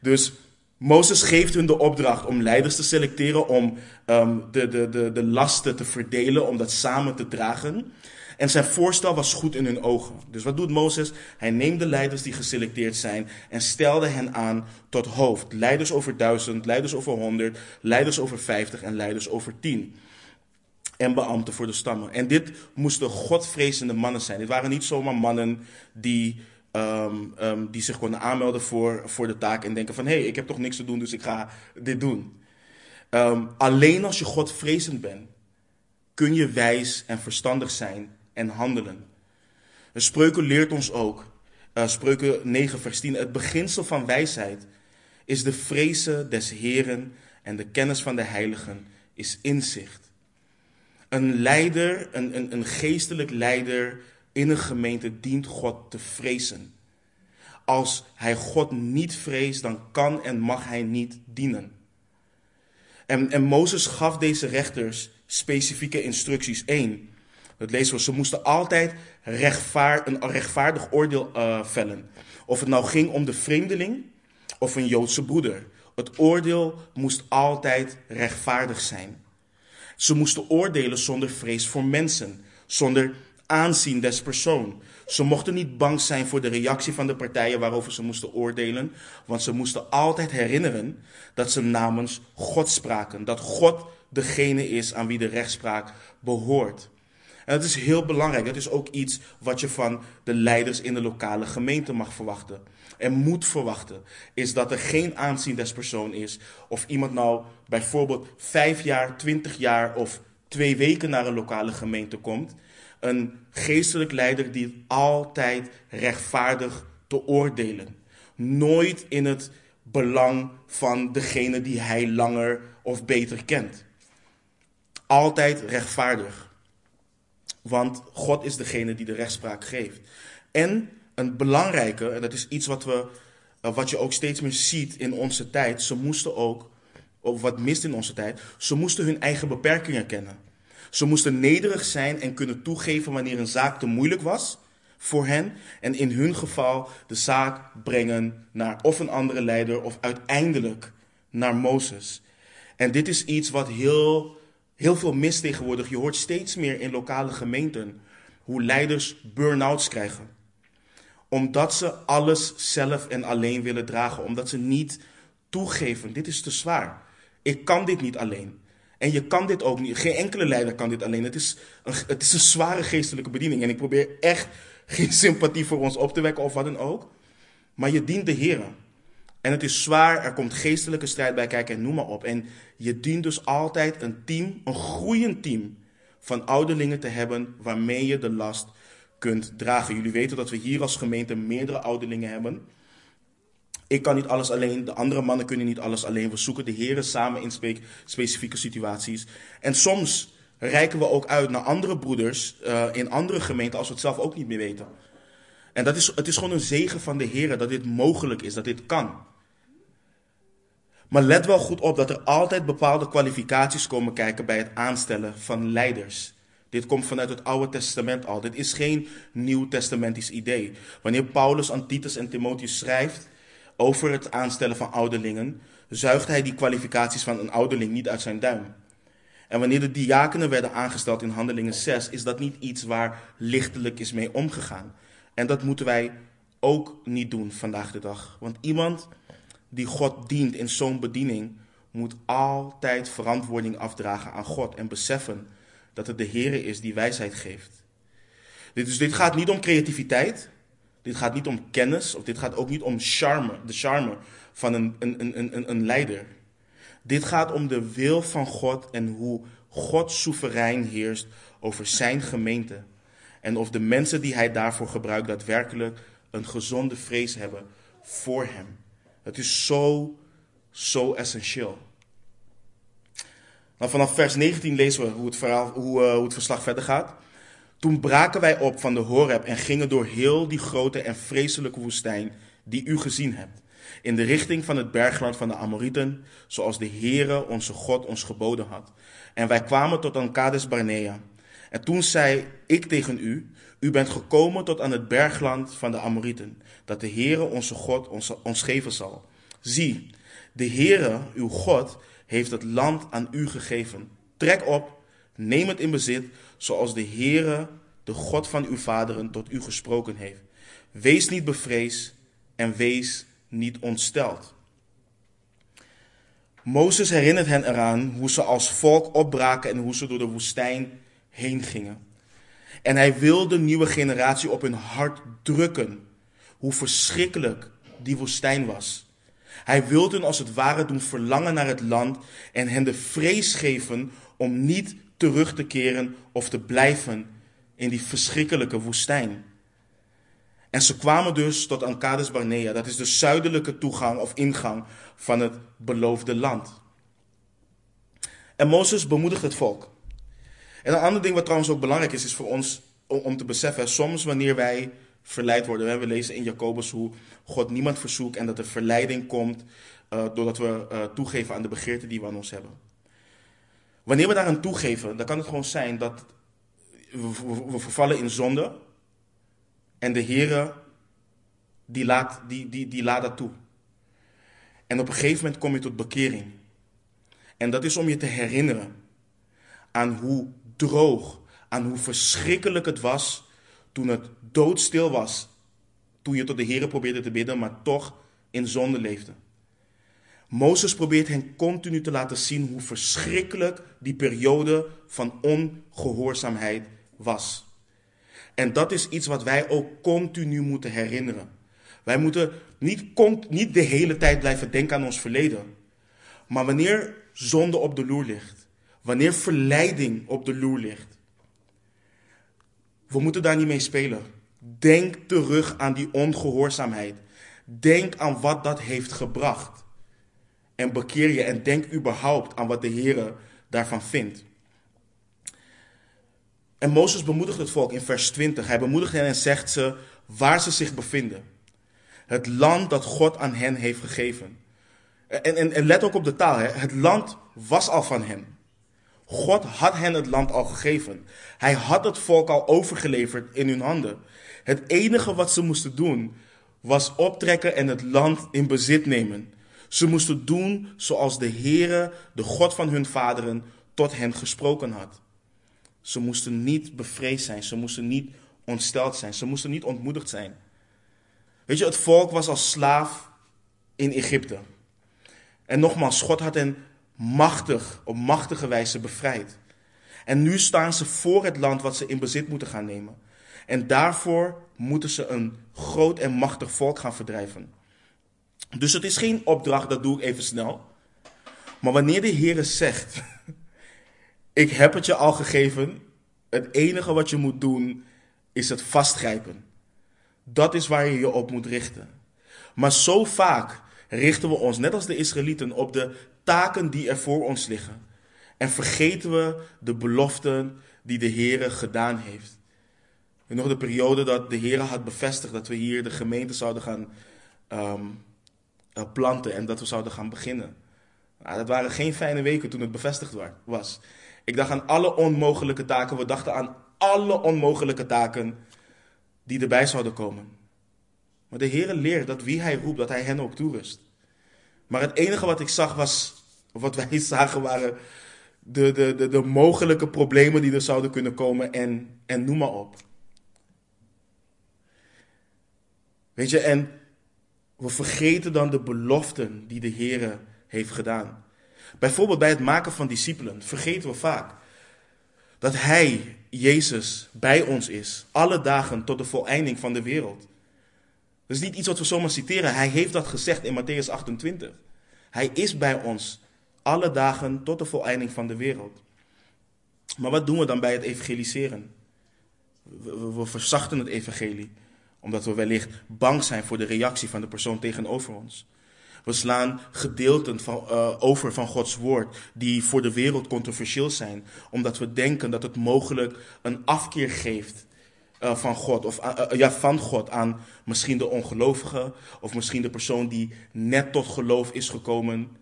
Dus Mozes geeft hun de opdracht om leiders te selecteren, om um, de, de, de, de lasten te verdelen, om dat samen te dragen. En zijn voorstel was goed in hun ogen. Dus wat doet Mozes? Hij neemt de leiders die geselecteerd zijn en stelde hen aan tot hoofd. Leiders over duizend, leiders over honderd, leiders over vijftig en leiders over tien. En beambten voor de stammen. En dit moesten godvrezende mannen zijn. Dit waren niet zomaar mannen die Um, um, die zich konden aanmelden voor, voor de taak en denken van hé, hey, ik heb toch niks te doen, dus ik ga dit doen. Um, alleen als je Godvrezend bent, kun je wijs en verstandig zijn en handelen. De spreuken leert ons ook, uh, spreuken 9 vers 10, het beginsel van wijsheid is de vrezen des Heren en de kennis van de heiligen is inzicht. Een leider, een, een, een geestelijk leider, in een gemeente dient God te vrezen. Als hij God niet vreest, dan kan en mag hij niet dienen. En, en Mozes gaf deze rechters specifieke instructies. Eén, dat lezen we, ze moesten altijd rechtvaard, een rechtvaardig oordeel uh, vellen. Of het nou ging om de vreemdeling of een Joodse broeder. Het oordeel moest altijd rechtvaardig zijn. Ze moesten oordelen zonder vrees voor mensen, zonder aanzien des persoon. Ze mochten niet bang zijn voor de reactie van de partijen waarover ze moesten oordelen, want ze moesten altijd herinneren dat ze namens God spraken, dat God degene is aan wie de rechtspraak behoort. En dat is heel belangrijk. Dat is ook iets wat je van de leiders in de lokale gemeente mag verwachten. En moet verwachten. Is dat er geen aanzien des persoon is. Of iemand nou bijvoorbeeld vijf jaar, twintig jaar of twee weken naar een lokale gemeente komt. Een geestelijk leider die altijd rechtvaardig te oordelen. Nooit in het belang van degene die hij langer of beter kent. Altijd rechtvaardig. Want God is degene die de rechtspraak geeft. En een belangrijke, en dat is iets wat, we, eh, wat je ook steeds meer ziet in onze tijd. Ze moesten ook, of wat mist in onze tijd, ze moesten hun eigen beperkingen kennen. Ze moesten nederig zijn en kunnen toegeven wanneer een zaak te moeilijk was voor hen. En in hun geval de zaak brengen naar of een andere leider of uiteindelijk naar Mozes. En dit is iets wat heel, heel veel mist tegenwoordig. Je hoort steeds meer in lokale gemeenten hoe leiders burn-outs krijgen. Omdat ze alles zelf en alleen willen dragen. Omdat ze niet toegeven, dit is te zwaar. Ik kan dit niet alleen. En je kan dit ook niet. Geen enkele leider kan dit alleen. Het is een, het is een zware geestelijke bediening. En ik probeer echt geen sympathie voor ons op te wekken of wat dan ook. Maar je dient de Heer. En het is zwaar, er komt geestelijke strijd bij kijken en noem maar op. En je dient dus altijd een team, een groeiend team van ouderlingen te hebben waarmee je de last kunt dragen. Jullie weten dat we hier als gemeente meerdere ouderlingen hebben. Ik kan niet alles alleen, de andere mannen kunnen niet alles alleen. We zoeken de heren samen in specifieke situaties. En soms reiken we ook uit naar andere broeders uh, in andere gemeenten als we het zelf ook niet meer weten. En dat is, het is gewoon een zegen van de heren dat dit mogelijk is, dat dit kan. Maar let wel goed op dat er altijd bepaalde kwalificaties komen kijken bij het aanstellen van leiders. Dit komt vanuit het Oude Testament al. Dit is geen Nieuw Testamentisch idee. Wanneer Paulus aan Titus en Timotheus schrijft, over het aanstellen van ouderlingen, zuigt hij die kwalificaties van een ouderling niet uit zijn duim. En wanneer de diakenen werden aangesteld in Handelingen 6, is dat niet iets waar lichtelijk is mee omgegaan. En dat moeten wij ook niet doen vandaag de dag. Want iemand die God dient in zo'n bediening, moet altijd verantwoording afdragen aan God en beseffen dat het de Heer is die wijsheid geeft. Dus dit gaat niet om creativiteit, dit gaat niet om kennis of dit gaat ook niet om charme, de charme van een, een, een, een, een leider. Dit gaat om de wil van God en hoe God soeverein heerst over zijn gemeente. En of de mensen die hij daarvoor gebruikt daadwerkelijk een gezonde vrees hebben voor hem. Het is zo, zo essentieel. Nou, vanaf vers 19 lezen we hoe het, verhaal, hoe, uh, hoe het verslag verder gaat. Toen braken wij op van de Horeb en gingen door heel die grote en vreselijke woestijn die u gezien hebt. In de richting van het bergland van de Amorieten, zoals de Heere onze God ons geboden had. En wij kwamen tot aan Kades Barnea. En toen zei ik tegen u, u bent gekomen tot aan het bergland van de Amorieten, dat de Heere onze God ons, ons geven zal. Zie, de Heere, uw God, heeft het land aan u gegeven. Trek op, neem het in bezit, zoals de Heere, de God van uw vaderen, tot u gesproken heeft. Wees niet bevreesd en wees niet ontsteld. Mozes herinnert hen eraan hoe ze als volk opbraken en hoe ze door de woestijn heen gingen. En hij wil de nieuwe generatie op hun hart drukken hoe verschrikkelijk die woestijn was. Hij wilde hen als het ware doen verlangen naar het land en hen de vrees geven om niet terug te keren of te blijven in die verschrikkelijke woestijn. En ze kwamen dus tot Ankades Barnea, dat is de zuidelijke toegang of ingang van het beloofde land. En Mozes bemoedigt het volk. En een ander ding wat trouwens ook belangrijk is, is voor ons om, te beseffen, soms wanneer wij verleid worden, we lezen in Jacobus hoe God niemand verzoekt en dat er verleiding komt uh, doordat we uh, toegeven aan de begeerte die we aan ons hebben. Wanneer we daaraan toegeven, dan kan het gewoon zijn dat we, vervallen in zonde. En de Heer, die laat, die, die, die laat dat toe. En op een gegeven moment kom je tot bekering. En dat is om je te herinneren aan hoe droog, aan hoe verschrikkelijk het was toen het doodstil was. Toen je tot de Heer probeerde te bidden, maar toch in zonde leefde. Mozes probeert hen continu te laten zien hoe verschrikkelijk die periode van ongehoorzaamheid was. En dat is iets wat wij ook continu moeten herinneren. Wij moeten niet, niet de hele tijd blijven denken aan ons verleden. Maar wanneer zonde op de loer ligt, wanneer verleiding op de loer ligt, we moeten daar niet mee spelen. Denk terug aan die ongehoorzaamheid. Denk aan wat dat heeft gebracht. En bekeer je en denk überhaupt aan wat de Heer daarvan vindt. En Mozes bemoedigt het volk in vers 20. Hij bemoedigt hen en zegt ze waar ze zich bevinden. Het land dat God aan hen heeft gegeven. En, en, en let ook op de taal. Hè. Het land was al van hen. God had hen het land al gegeven. Hij had het volk al overgeleverd in hun handen. Het enige wat ze moesten doen was optrekken en het land in bezit nemen. Ze moesten doen zoals de Heere, de God van hun vaderen, tot hen gesproken had. Ze moesten niet bevreesd zijn, ze moesten niet ontsteld zijn, ze moesten niet ontmoedigd zijn. Weet je, het volk was als slaaf in Egypte. En nogmaals, God had hen machtig, op machtige wijze bevrijd. En nu staan ze voor het land wat ze in bezit moeten gaan nemen. En daarvoor moeten ze een groot en machtig volk gaan verdrijven. Dus het is geen opdracht, dat doe ik even snel. Maar wanneer de Heer zegt, ik heb het je al gegeven, het enige wat je moet doen is het vastgrijpen. Dat is waar je je op moet richten. Maar zo vaak richten we ons, net als de Israëlieten, op de taken die er voor ons liggen. En vergeten we de beloften die de Heer gedaan heeft. Nog de periode dat de Heer had bevestigd dat we hier de gemeente zouden gaan um, planten en dat we zouden gaan beginnen. Nou, dat waren geen fijne weken toen het bevestigd was. Ik dacht aan alle onmogelijke taken. We dachten aan alle onmogelijke taken die erbij zouden komen. Maar de Heer leert dat wie Hij roept, dat Hij hen ook toerust. Maar het enige wat ik zag was, of wat wij zagen waren de, de, de, de mogelijke problemen die er zouden kunnen komen en, en noem maar op. Weet je, en we vergeten dan de beloften die de Heer heeft gedaan. Bijvoorbeeld bij het maken van discipelen vergeten we vaak dat Hij, Jezus, bij ons is, alle dagen tot de voleinding van de wereld. Dat is niet iets wat we zomaar citeren. Hij heeft dat gezegd in Matthäus 28. Hij is bij ons alle dagen tot de voleinding van de wereld. Maar wat doen we dan bij het evangeliseren? We, we, verzachten het evangelie, omdat we wellicht bang zijn voor de reactie van de persoon tegenover ons. We slaan gedeelten van, uh, over van Gods woord die voor de wereld controversieel zijn, omdat we denken dat het mogelijk een afkeer geeft uh, van God, of uh, ja, van God aan misschien de ongelovige, of misschien de persoon die net tot geloof is gekomen.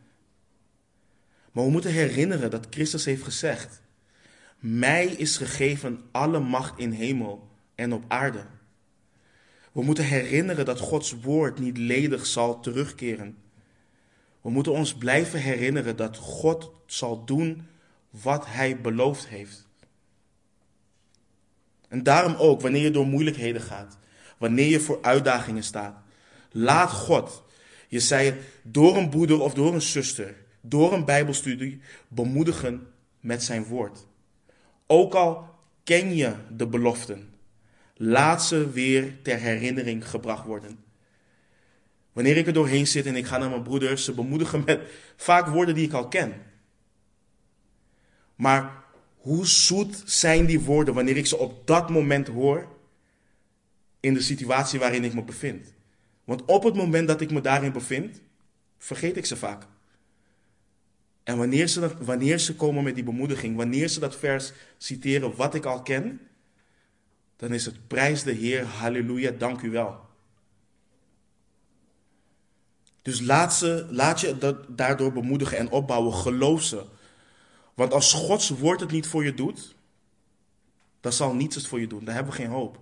Maar we moeten herinneren dat Christus heeft gezegd: Mij is gegeven alle macht in hemel en op aarde. We moeten herinneren dat Gods woord niet ledig zal terugkeren. We moeten ons blijven herinneren dat God zal doen wat Hij beloofd heeft. En daarom ook, wanneer je door moeilijkheden gaat, wanneer je voor uitdagingen staat, laat God, je zei door een broeder of door een zuster, door een Bijbelstudie, bemoedigen met zijn woord. Ook al ken je de beloften, laat ze weer ter herinnering gebracht worden. Wanneer ik er doorheen zit en ik ga naar mijn broeders, ze bemoedigen met vaak woorden die ik al ken. Maar hoe zoet zijn die woorden wanneer ik ze op dat moment hoor in de situatie waarin ik me bevind? Want op het moment dat ik me daarin bevind, vergeet ik ze vaak. En wanneer ze, dat, wanneer ze komen met die bemoediging, wanneer ze dat vers citeren wat ik al ken, dan is het prijs de Heer, halleluja, dank u wel. Dus laat, ze, laat je daardoor bemoedigen en opbouwen. Geloof ze. Want als Gods woord het niet voor je doet, dan zal niets het voor je doen. Dan hebben we geen hoop.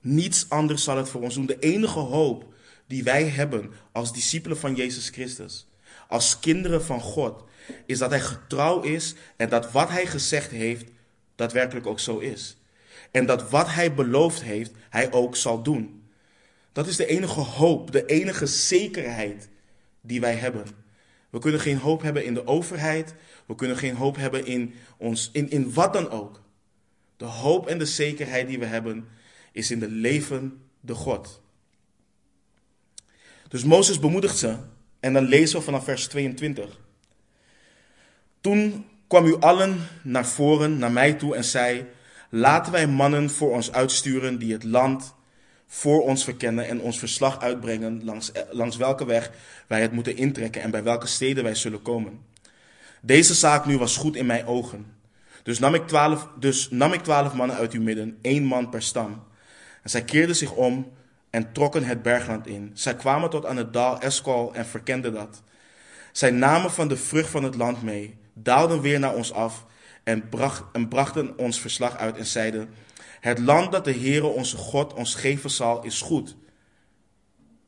Niets anders zal het voor ons doen. De enige hoop die wij hebben als discipelen van Jezus Christus, als kinderen van God, is dat Hij getrouw is en dat wat Hij gezegd heeft, daadwerkelijk ook zo is. En dat wat Hij beloofd heeft, Hij ook zal doen. Dat is de enige hoop, de enige zekerheid die wij hebben. We kunnen geen hoop hebben in de overheid. We kunnen geen hoop hebben in, ons, in, in wat dan ook. De hoop en de zekerheid die we hebben is in de levende God. Dus Mozes bemoedigt ze en dan lezen we vanaf vers 22. Toen kwam u allen naar voren, naar mij toe en zei: Laten wij mannen voor ons uitsturen die het land voor ons verkennen en ons verslag uitbrengen langs, langs welke weg wij het moeten intrekken en bij welke steden wij zullen komen. Deze zaak nu was goed in mijn ogen. Dus nam ik twaalf, dus nam ik twaalf mannen uit uw midden, één man per stam. En zij keerden zich om en trokken het bergland in. Zij kwamen tot aan het dal Eskol en verkenden dat. Zij namen van de vrucht van het land mee, daalden weer naar ons af en, bracht, en brachten ons verslag uit en zeiden: Het land dat de Heere onze God ons geven zal, is goed.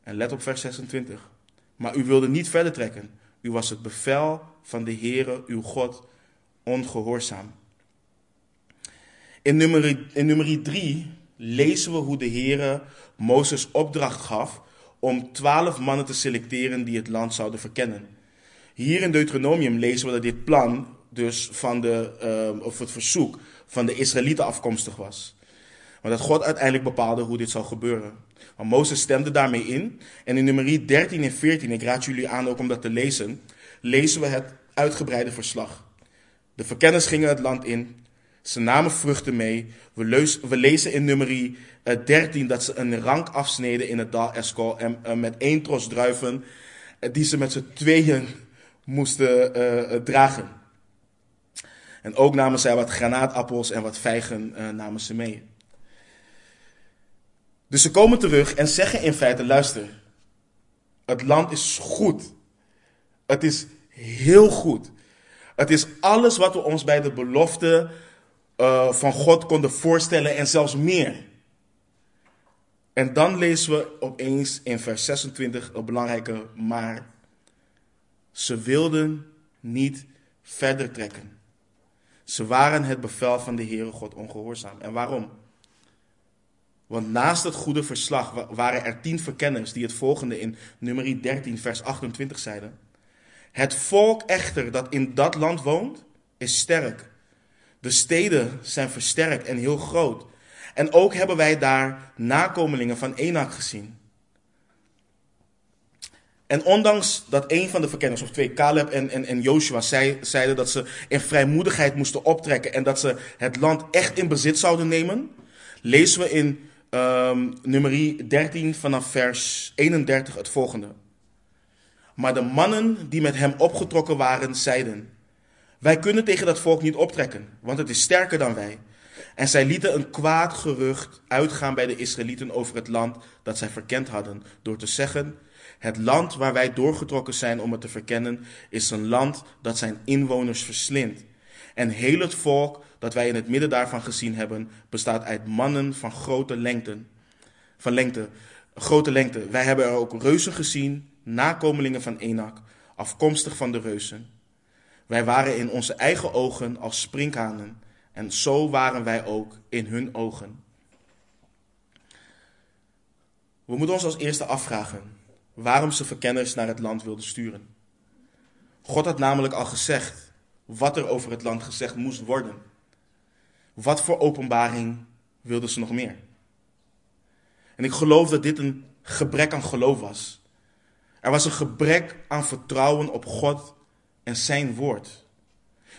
En let op vers 26. Maar u wilde niet verder trekken. U was het bevel van de Heere, uw God, ongehoorzaam. In nummer, in nummer 3 lezen we hoe de Heere Mozes opdracht gaf om twaalf mannen te selecteren die het land zouden verkennen. Hier in Deuteronomium lezen we dat dit plan dus van de, uh, of het verzoek van de Israëlieten afkomstig was. Maar dat God uiteindelijk bepaalde hoe dit zou gebeuren. Maar Mozes stemde daarmee in. En in nummer 13 en 14, ik raad jullie aan ook om dat te lezen, lezen we het uitgebreide verslag. De verkenners gingen het land in. Ze namen vruchten mee. We, lezen in nummer 13 dat ze een rank afsneden in het dal Eskol. En uh, met één tros druiven, uh, die ze met z'n tweeën moesten dragen. En ook namen zij wat granaatappels en wat vijgen namen ze mee. Dus ze komen terug en zeggen in feite: luister, het land is goed. Het is heel goed. Het is alles wat we ons bij de belofte uh, van God konden voorstellen en zelfs meer. En dan lezen we opeens in vers 26 een belangrijke maar. Ze wilden niet verder trekken. Ze waren het bevel van de Heere God ongehoorzaam. En waarom? Want naast het goede verslag waren er tien verkenners die het volgende in nummer 13, vers 28 zeiden. Het volk echter dat in dat land woont, is sterk. De steden zijn versterkt en heel groot. En ook hebben wij daar nakomelingen van Enak gezien. En ondanks dat een van de verkenners, of twee, Caleb en, en, en Joshua, zei, zeiden dat ze in vrijmoedigheid moesten optrekken en dat ze het land echt in bezit zouden nemen, lezen we in um, nummer 13 vanaf vers 31 het volgende. Maar de mannen die met hem opgetrokken waren, zeiden: Wij kunnen tegen dat volk niet optrekken, want het is sterker dan wij. En zij lieten een kwaad gerucht uitgaan bij de Israëlieten over het land dat zij verkend hadden, door te zeggen: Het land waar wij doorgetrokken zijn om het te verkennen, is een land dat zijn inwoners verslindt. En heel het volk dat wij in het midden daarvan gezien hebben, bestaat uit mannen van grote lengte. Van lengte, grote lengte. Wij hebben er ook reuzen gezien, nakomelingen van Enak, afkomstig van de reuzen. Wij waren in onze eigen ogen als sprinkhanen en zo waren wij ook in hun ogen. We moeten ons als eerste afvragen waarom ze verkenners naar het land wilden sturen. God had namelijk al gezegd wat er over het land gezegd moest worden. Wat voor openbaring wilden ze nog meer? En ik geloof dat dit een gebrek aan geloof was. Er was een gebrek aan vertrouwen op God en zijn woord.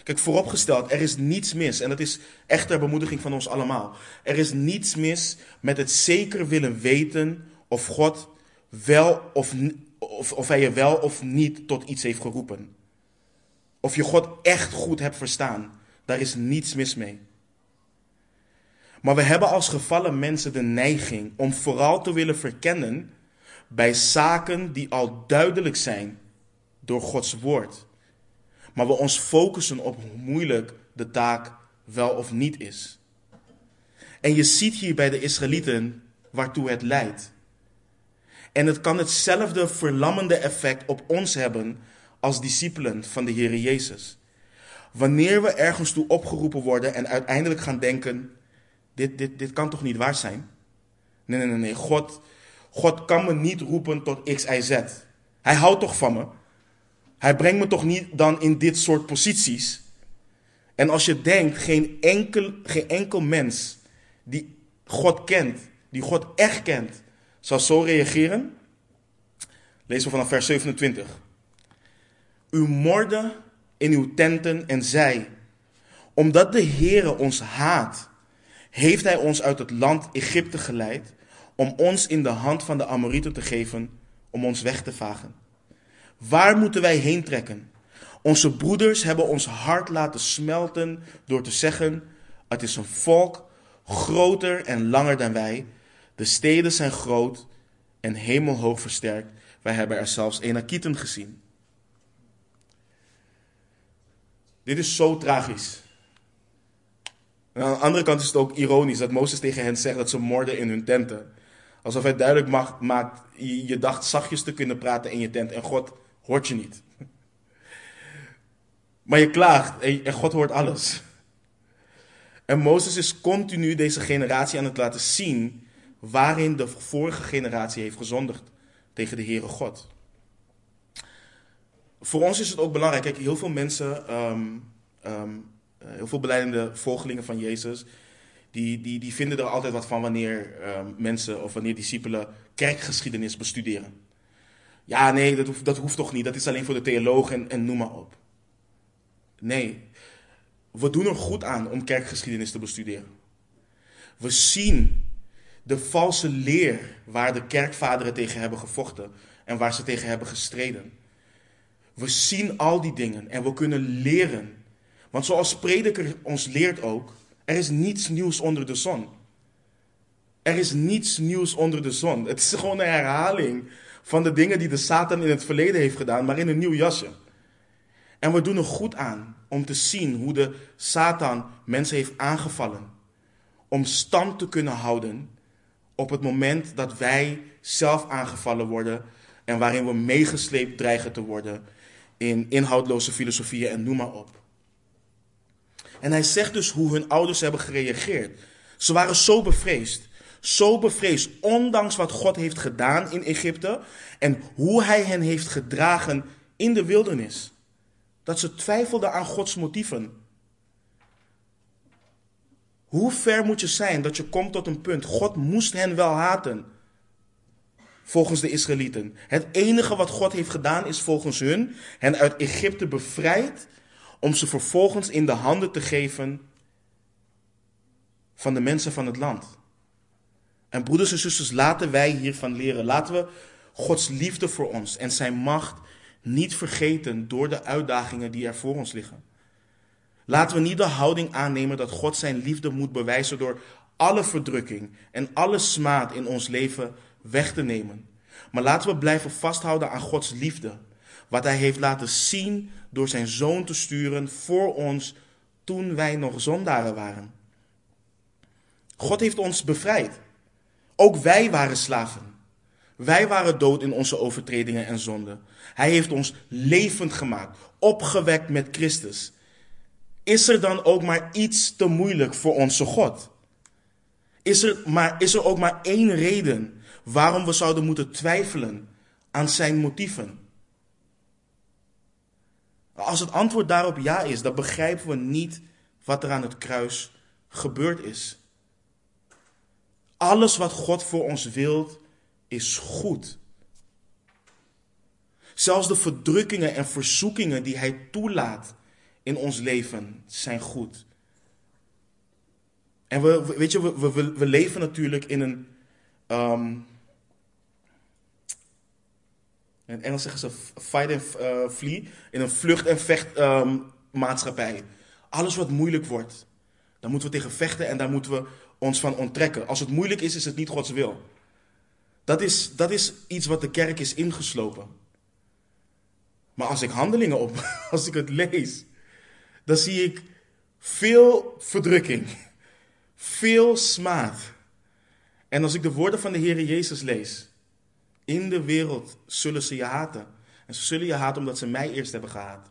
Kijk, vooropgesteld, er is niets mis, en dat is echt ter bemoediging van ons allemaal. Er is niets mis met het zeker willen weten of God wel of, of, of hij je wel of niet tot iets heeft geroepen. Of je God echt goed hebt verstaan. Daar is niets mis mee. Maar we hebben als gevallen mensen de neiging om vooral te willen verkennen bij zaken die al duidelijk zijn door Gods woord. Maar we ons focussen op hoe moeilijk de taak wel of niet is. En je ziet hier bij de Israëlieten waartoe het leidt. En het kan hetzelfde verlammende effect op ons hebben als discipelen van de Heer Jezus. Wanneer we ergens toe opgeroepen worden en uiteindelijk gaan denken: dit, dit, dit kan toch niet waar zijn? Nee, nee, nee, nee. God, God kan me niet roepen tot X, Y, Z. Hij houdt toch van me? Hij brengt me toch niet dan in dit soort posities? En als je denkt, geen enkel, geen enkel mens die God kent, die God echt kent, zal zo reageren. Lezen we vanaf vers 27. U morde in uw tenten en zei, omdat de Heere ons haat, heeft hij ons uit het land Egypte geleid om ons in de hand van de Amorieten te geven om ons weg te vagen. Waar moeten wij heen trekken? Onze broeders hebben ons hart laten smelten door te zeggen: Het is een volk groter en langer dan wij. De steden zijn groot en hemelhoog versterkt. Wij hebben er zelfs Enakieten gezien. Dit is zo tragisch. Aan de andere kant is het ook ironisch dat Mozes tegen hen zegt dat ze moorden in hun tenten. Alsof hij duidelijk maakt, je dacht zachtjes te kunnen praten in je tent en God hoort je niet. Maar je klaagt en God hoort alles. En Mozes is continu deze generatie aan het laten zien waarin de vorige generatie heeft gezondigd tegen de Heere God. Voor ons is het ook belangrijk, kijk, heel veel mensen, ehm, ehm, eh, heel veel beleidende volgelingen van Jezus, die, die, die vinden er altijd wat van wanneer ehm, mensen of wanneer discipelen kerkgeschiedenis bestuderen. Ja, nee, dat hoeft, dat hoeft toch niet, dat is alleen voor de theologen en, en noem maar op. Nee, we doen er goed aan om kerkgeschiedenis te bestuderen. We zien de valse leer waar de kerkvaderen tegen hebben gevochten en waar ze tegen hebben gestreden. We zien al die dingen en we kunnen leren. Want zoals prediker ons leert ook, er is niets nieuws onder de zon. Er is niets nieuws onder de zon. Het is gewoon een herhaling van de dingen die de Satan in het verleden heeft gedaan, maar in een nieuw jasje. En we doen er goed aan om te zien hoe de Satan mensen heeft aangevallen. Om stand te kunnen houden op het moment dat wij zelf aangevallen worden en waarin we meegesleept dreigen te worden in inhoudloze filosofieën en noem maar op. En hij zegt dus hoe hun ouders hebben gereageerd. Ze waren zo bevreesd. Zo bevreesd, ondanks wat God heeft gedaan in Egypte en hoe hij hen heeft gedragen in de wildernis. Dat ze twijfelden aan Gods motieven. Hoe ver moet je zijn dat je komt tot een punt? God moest hen wel haten. Volgens de Israëlieten. Het enige wat God heeft gedaan is volgens hun hen uit Egypte bevrijd om ze vervolgens in de handen te geven van de mensen van het land. En broeders en zusters, laten wij hiervan leren. Laten we Gods liefde voor ons en zijn macht niet vergeten door de uitdagingen die er voor ons liggen. Laten we niet de houding aannemen dat God zijn liefde moet bewijzen door alle verdrukking en alle smaad in ons leven weg te nemen. Maar laten we blijven vasthouden aan Gods liefde. Wat Hij heeft laten zien door zijn zoon te sturen voor ons toen wij nog zondaren waren. God heeft ons bevrijd. Ook wij waren slaven. Wij waren dood in onze overtredingen en zonden. Hij heeft ons levend gemaakt, opgewekt met Christus. Is er dan ook maar iets te moeilijk voor onze God? Is er, maar, is er ook maar één reden waarom we zouden moeten twijfelen aan zijn motieven? Als het antwoord daarop ja is, dan begrijpen we niet wat er aan het kruis gebeurd is. Alles wat God voor ons wilt, is goed. Zelfs de verdrukkingen en verzoekingen die Hij toelaat in ons leven zijn goed. En we, weet je, we, we, we leven natuurlijk in een. Um, in het Engels zeggen ze fight and uh, flee. In een vlucht- en vecht um, maatschappij. Alles wat moeilijk wordt, daar moeten we tegen vechten en daar moeten we ons van onttrekken. Als het moeilijk is, is het niet Gods wil. Dat is, dat is iets wat de kerk is ingeslopen. Maar als ik handelingen op, als ik het lees, dan zie ik veel verdrukking, veel smaad. En als ik de woorden van de Heer Jezus lees, in de wereld zullen ze je haten. En ze zullen je haten omdat ze mij eerst hebben gehaat.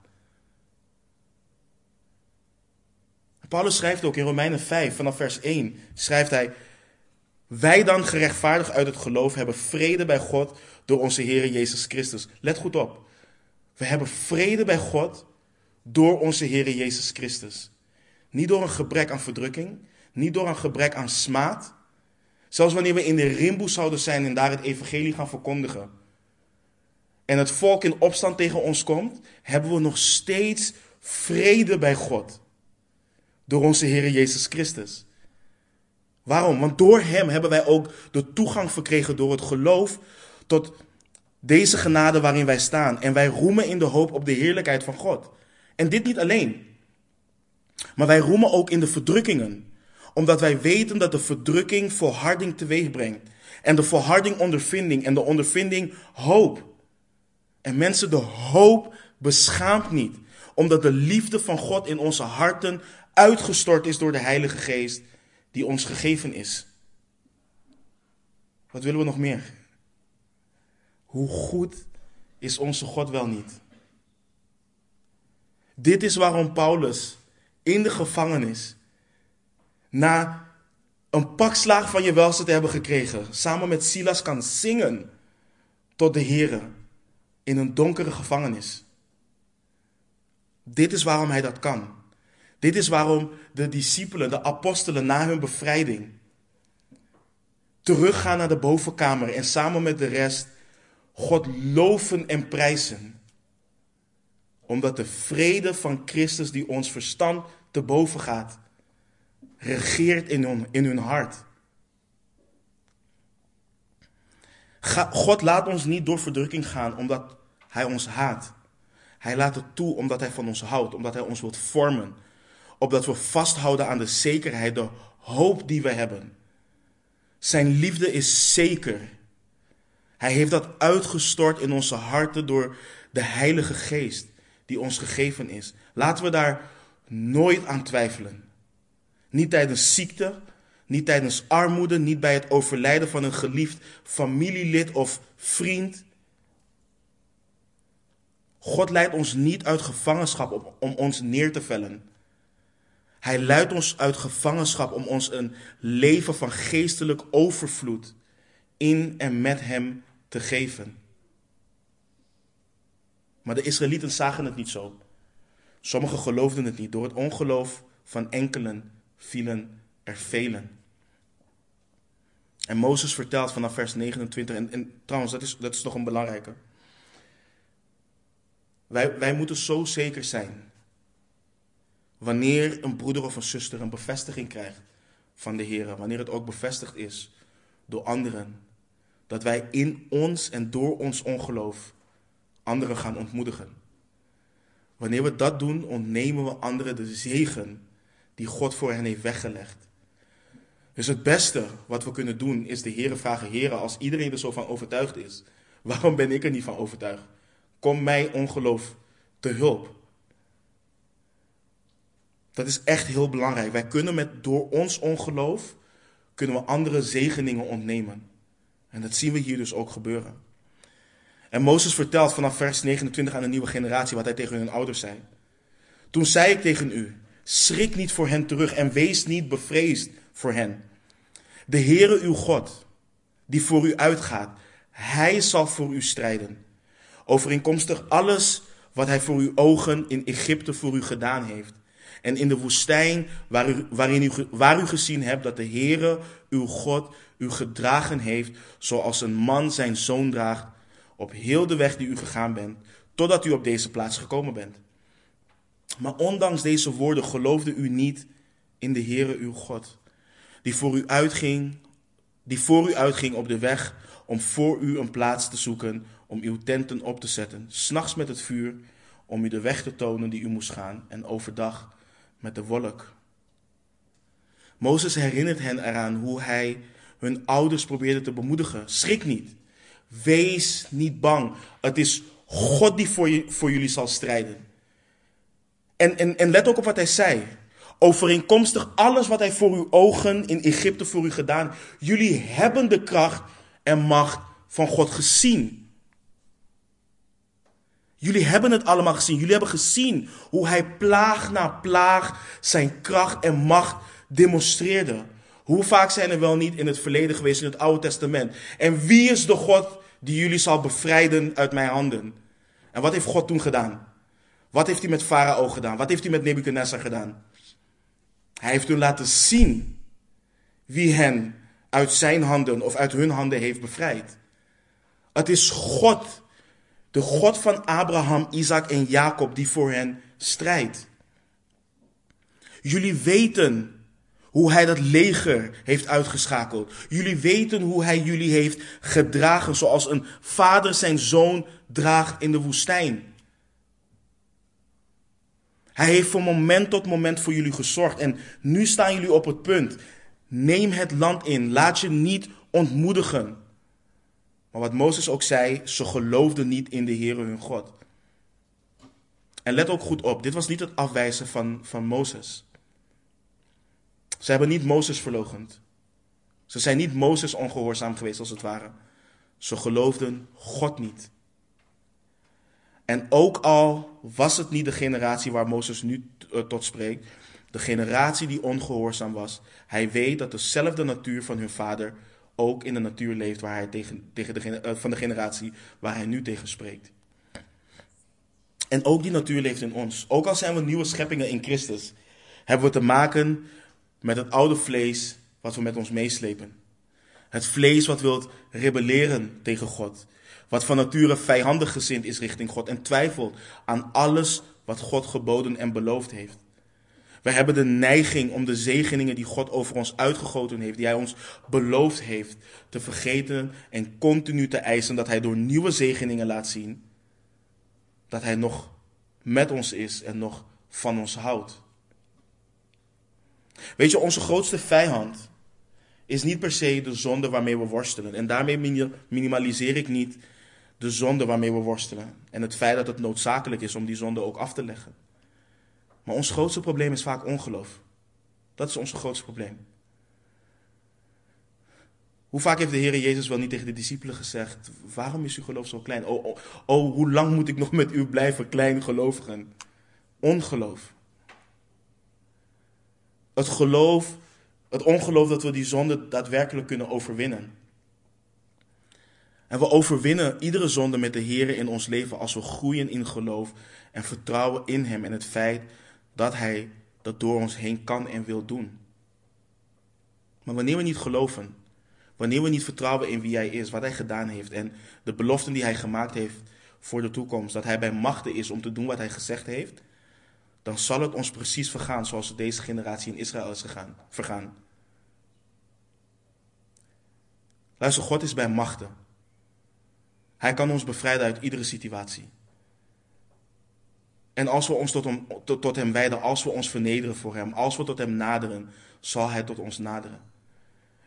Paulus schrijft ook in Romeinen 5, vanaf vers 1, schrijft hij, wij dan gerechtvaardigd uit het geloof hebben vrede bij God door onze Heer Jezus Christus. Let goed op. We hebben vrede bij God door onze Heer Jezus Christus. Niet door een gebrek aan verdrukking, niet door een gebrek aan smaad. Zelfs wanneer we in de rimboe zouden zijn en daar het evangelie gaan verkondigen. En het volk in opstand tegen ons komt, hebben we nog steeds vrede bij God. Door onze Heer Jezus Christus. Waarom? Want door Hem hebben wij ook de toegang verkregen door het geloof tot deze genade waarin wij staan. En wij roemen in de hoop op de heerlijkheid van God. En dit niet alleen. Maar wij roemen ook in de verdrukkingen. Omdat wij weten dat de verdrukking volharding teweeg brengt. En de volharding ondervinding. En de ondervinding hoop. En mensen, de hoop beschaamt niet. Omdat de liefde van God in onze harten uitgestort is door de Heilige Geest die ons gegeven is. Wat willen we nog meer? Hoe goed is onze God wel niet? Dit is waarom Paulus in de gevangenis, na een pak slaag van je welste te hebben gekregen, samen met Silas kan zingen tot de Here in een donkere gevangenis. Dit is waarom hij dat kan. Dit is waarom de discipelen, de apostelen na hun bevrijding teruggaan naar de bovenkamer en samen met de rest God loven en prijzen. Omdat de vrede van Christus die ons verstand te boven gaat, regeert in hun, in hun hart. God laat ons niet door verdrukking gaan omdat Hij ons haat. Hij laat het toe omdat Hij van ons houdt, omdat Hij ons wilt vormen. Opdat we vasthouden aan de zekerheid, de hoop die we hebben. Zijn liefde is zeker. Hij heeft dat uitgestort in onze harten door de Heilige Geest die ons gegeven is. Laten we daar nooit aan twijfelen. Niet tijdens ziekte, niet tijdens armoede, niet bij het overlijden van een geliefd familielid of vriend. God leidt ons niet uit gevangenschap om ons neer te vellen. Hij leidt ons uit gevangenschap om ons een leven van geestelijk overvloed in en met Hem te geven. Maar de Israëlieten zagen het niet zo. Sommigen geloofden het niet. Door het ongeloof van enkelen vielen er velen. En Mozes vertelt vanaf vers 29, en, en trouwens, dat is, dat is nog een belangrijke. Wij, wij moeten zo zeker zijn. Wanneer een broeder of een zuster een bevestiging krijgt van de Heer, wanneer het ook bevestigd is door anderen, dat wij in ons en door ons ongeloof anderen gaan ontmoedigen. Wanneer we dat doen, ontnemen we anderen de zegen die God voor hen heeft weggelegd. Dus het beste wat we kunnen doen is de Heer vragen: Heer, als iedereen er zo van overtuigd is, waarom ben ik er niet van overtuigd? Kom mij ongeloof te hulp. Dat is echt heel belangrijk. Wij kunnen met door ons ongeloof kunnen we andere zegeningen ontnemen. En dat zien we hier dus ook gebeuren. En Mozes vertelt vanaf vers 29 aan de nieuwe generatie wat hij tegen hun ouders zei. Toen zei ik tegen u, schrik niet voor hen terug en wees niet bevreesd voor hen. De Heere uw God, die voor u uitgaat, hij zal voor u strijden. Overeenkomstig alles wat hij voor uw ogen in Egypte voor u gedaan heeft. En in de woestijn waar waarin u, waar u gezien hebt dat de Heere uw God u gedragen heeft zoals een man zijn zoon draagt op heel de weg die u gegaan bent, totdat u op deze plaats gekomen bent. Maar ondanks deze woorden geloofde u niet in de Heere uw God, die voor u uitging, die voor u uitging op de weg om voor u een plaats te zoeken, om uw tenten op te zetten, s'nachts met het vuur, om u de weg te tonen die u moest gaan, en overdag met de wolk. Mozes herinnert hen eraan hoe hij hun ouders probeerde te bemoedigen. Schrik niet. Wees niet bang. Het is God die voor, je, voor jullie zal strijden. En, en, en let ook op wat hij zei. Overeenkomstig alles wat hij voor uw ogen in Egypte voor u gedaan. Jullie hebben de kracht en macht van God gezien. Jullie hebben het allemaal gezien. Jullie hebben gezien hoe hij plaag na plaag zijn kracht en macht demonstreerde. Hoe vaak zijn er wel niet in het verleden geweest in het Oude Testament? En wie is de God die jullie zal bevrijden uit mijn handen? En wat heeft God toen gedaan? Wat heeft hij met Farao gedaan? Wat heeft hij met Nebuchadnezzar gedaan? Hij heeft hun laten zien wie hen uit zijn handen of uit hun handen heeft bevrijd. Het is God, de God van Abraham, Isaac en Jacob, die voor hen strijdt. Jullie weten hoe hij dat leger heeft uitgeschakeld. Jullie weten hoe hij jullie heeft gedragen zoals een vader zijn zoon draagt in de woestijn. Hij heeft van moment tot moment voor jullie gezorgd en nu staan jullie op het punt. Neem het land in, laat je niet ontmoedigen. Maar wat Mozes ook zei, ze geloofden niet in de Heere hun God. En let ook goed op, dit was niet het afwijzen van, van Mozes. Ze hebben niet Mozes verlogend. Ze zijn niet Mozes ongehoorzaam geweest als het ware. Ze geloofden God niet. En ook al was het niet de generatie waar Mozes nu eh, tot spreekt, de generatie die ongehoorzaam was, hij weet dat dezelfde natuur van hun vader ook in de natuur leeft waar hij tegen, tegen de, uh, van de generatie waar hij nu tegen spreekt. En ook die natuur leeft in ons. Ook al zijn we nieuwe scheppingen in Christus, hebben we te maken met het oude vlees wat we met ons meeslepen. Het vlees wat wilt rebelleren tegen God. Wat van nature vijandig gezind is richting God en twijfelt aan alles wat God geboden en beloofd heeft. We hebben de neiging om de zegeningen die God over ons uitgegoten heeft, die Hij ons beloofd heeft, te vergeten en continu te eisen dat Hij door nieuwe zegeningen laat zien dat Hij nog met ons is en nog van ons houdt. Weet je, onze grootste vijand is niet per se de zonde waarmee we worstelen. En daarmee minimaliseer ik niet de zonde waarmee we worstelen. En het feit dat het noodzakelijk is om die zonde ook af te leggen. Maar ons grootste probleem is vaak ongeloof. Dat is ons grootste probleem. Hoe vaak heeft de Heer Jezus wel niet tegen de discipelen gezegd: Waarom is uw geloof zo klein? Oh, oh, oh, hoe lang moet ik nog met u blijven, klein gelovigen? Ongeloof. Het geloof, het ongeloof dat we die zonde daadwerkelijk kunnen overwinnen. En we overwinnen iedere zonde met de Heer in ons leven als we groeien in geloof en vertrouwen in Hem en het feit dat Hij dat door ons heen kan en wil doen. Maar wanneer we niet geloven, wanneer we niet vertrouwen in wie Hij is, wat Hij gedaan heeft en de beloften die Hij gemaakt heeft voor de toekomst, dat Hij bij machten is om te doen wat Hij gezegd heeft, dan zal het ons precies vergaan zoals deze generatie in Israël is gegaan, vergaan. Luister, God is bij machten. Hij kan ons bevrijden uit iedere situatie. En als we ons tot hem, tot hem wijden, als we ons vernederen voor Hem, als we tot Hem naderen, zal Hij tot ons naderen.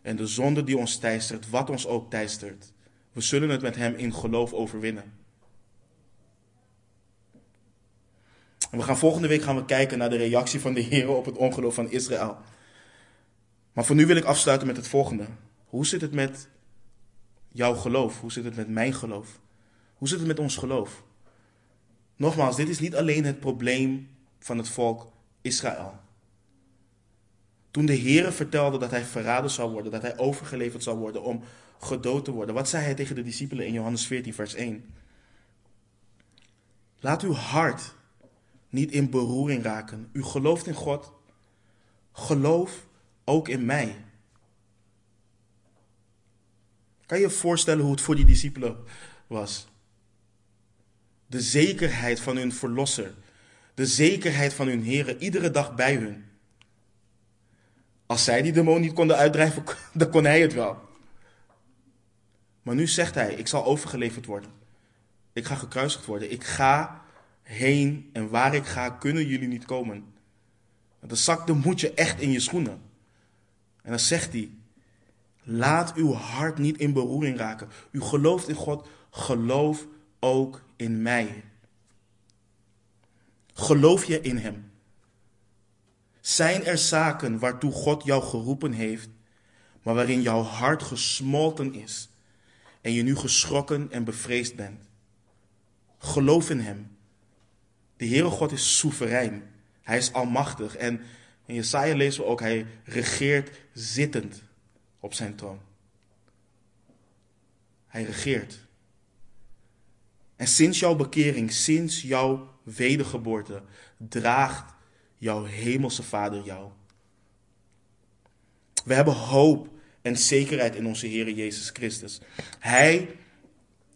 En de zonde die ons teistert, wat ons ook teistert, we zullen het met Hem in geloof overwinnen. En we gaan volgende week gaan we kijken naar de reactie van de Heer op het ongeloof van Israël. Maar voor nu wil ik afsluiten met het volgende. Hoe zit het met jouw geloof? Hoe zit het met mijn geloof? Hoe zit het met ons geloof? Nogmaals, dit is niet alleen het probleem van het volk Israël. Toen de Heer vertelde dat hij verraden zou worden, dat hij overgeleverd zou worden om gedood te worden, wat zei hij tegen de discipelen in Johannes 14, vers 1? Laat uw hart niet in beroering raken. U gelooft in God, geloof ook in mij. Kan je je voorstellen hoe het voor die discipelen was? De zekerheid van hun verlosser, de zekerheid van hun Heer, iedere dag bij hun. Als zij die demon niet konden uitdrijven, dan kon hij het wel. Maar nu zegt hij: Ik zal overgeleverd worden. Ik ga gekruisigd worden. Ik ga heen en waar ik ga, kunnen jullie niet komen. De zak de moet je echt in je schoenen. En dan zegt hij: Laat uw hart niet in beroering raken. U gelooft in God, geloof ook in mij. Geloof je in Hem? Zijn er zaken waartoe God jou geroepen heeft, maar waarin jouw hart gesmolten is en je nu geschrokken en bevreesd bent? Geloof in Hem. De Heere God is soeverein. Hij is almachtig. En in Jesaja lezen we ook, hij regeert zittend op zijn troon. Hij regeert. En sinds jouw bekering, sinds jouw wedergeboorte, draagt jouw hemelse Vader jou. We hebben hoop en zekerheid in onze Heer Jezus Christus. Hij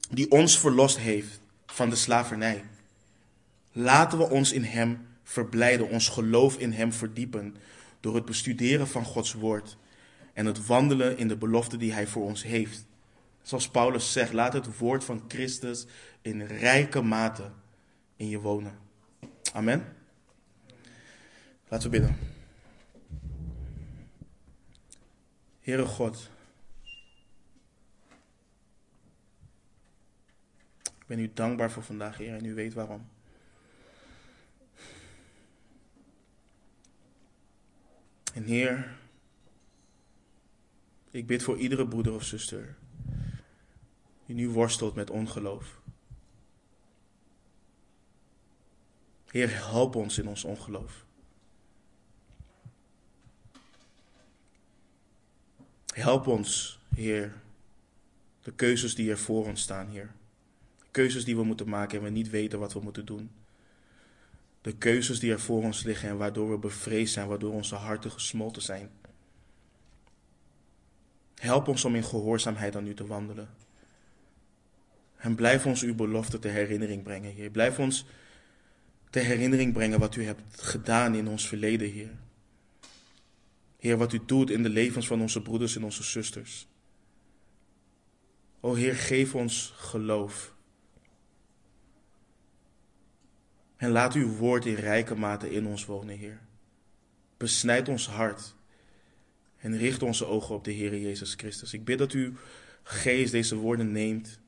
die ons verlost heeft van de slavernij. Laten we ons in Hem verblijden, ons geloof in Hem verdiepen door het bestuderen van Gods Woord en het wandelen in de belofte die Hij voor ons heeft. Zoals Paulus zegt, laat het woord van Christus in rijke mate in je wonen. Amen. Laten we bidden. Heere God, ik ben u dankbaar voor vandaag, Heer, en u weet waarom. En Heer, ik bid voor iedere broeder of zuster die nu worstelt met ongeloof. Heer, help ons in ons ongeloof. Help ons, Heer, de keuzes die er voor ons staan, Heer. De keuzes die we moeten maken en we niet weten wat we moeten doen. De keuzes die er voor ons liggen en waardoor we bevreesd zijn, waardoor onze harten gesmolten zijn. Help ons om in gehoorzaamheid aan U te wandelen. En blijf ons uw belofte ter herinnering brengen, Heer. Blijf ons ter herinnering brengen wat u hebt gedaan in ons verleden, Heer. Heer, wat u doet in de levens van onze broeders en onze zusters. O Heer, geef ons geloof. En laat uw woord in rijke mate in ons wonen, Heer. Besnijd ons hart en richt onze ogen op de Heer Jezus Christus. Ik bid dat uw geest deze woorden neemt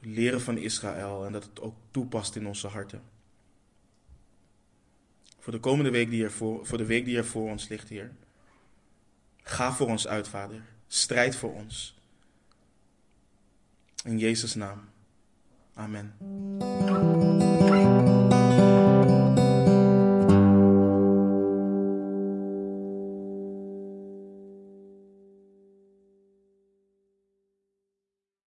leren van Israël en dat het ook toepast in onze harten. Voor de komende week die er voor, voor de week die er voor ons ligt, Heer. Ga voor ons uit, Vader. Strijd voor ons. In Jezus' naam. Amen.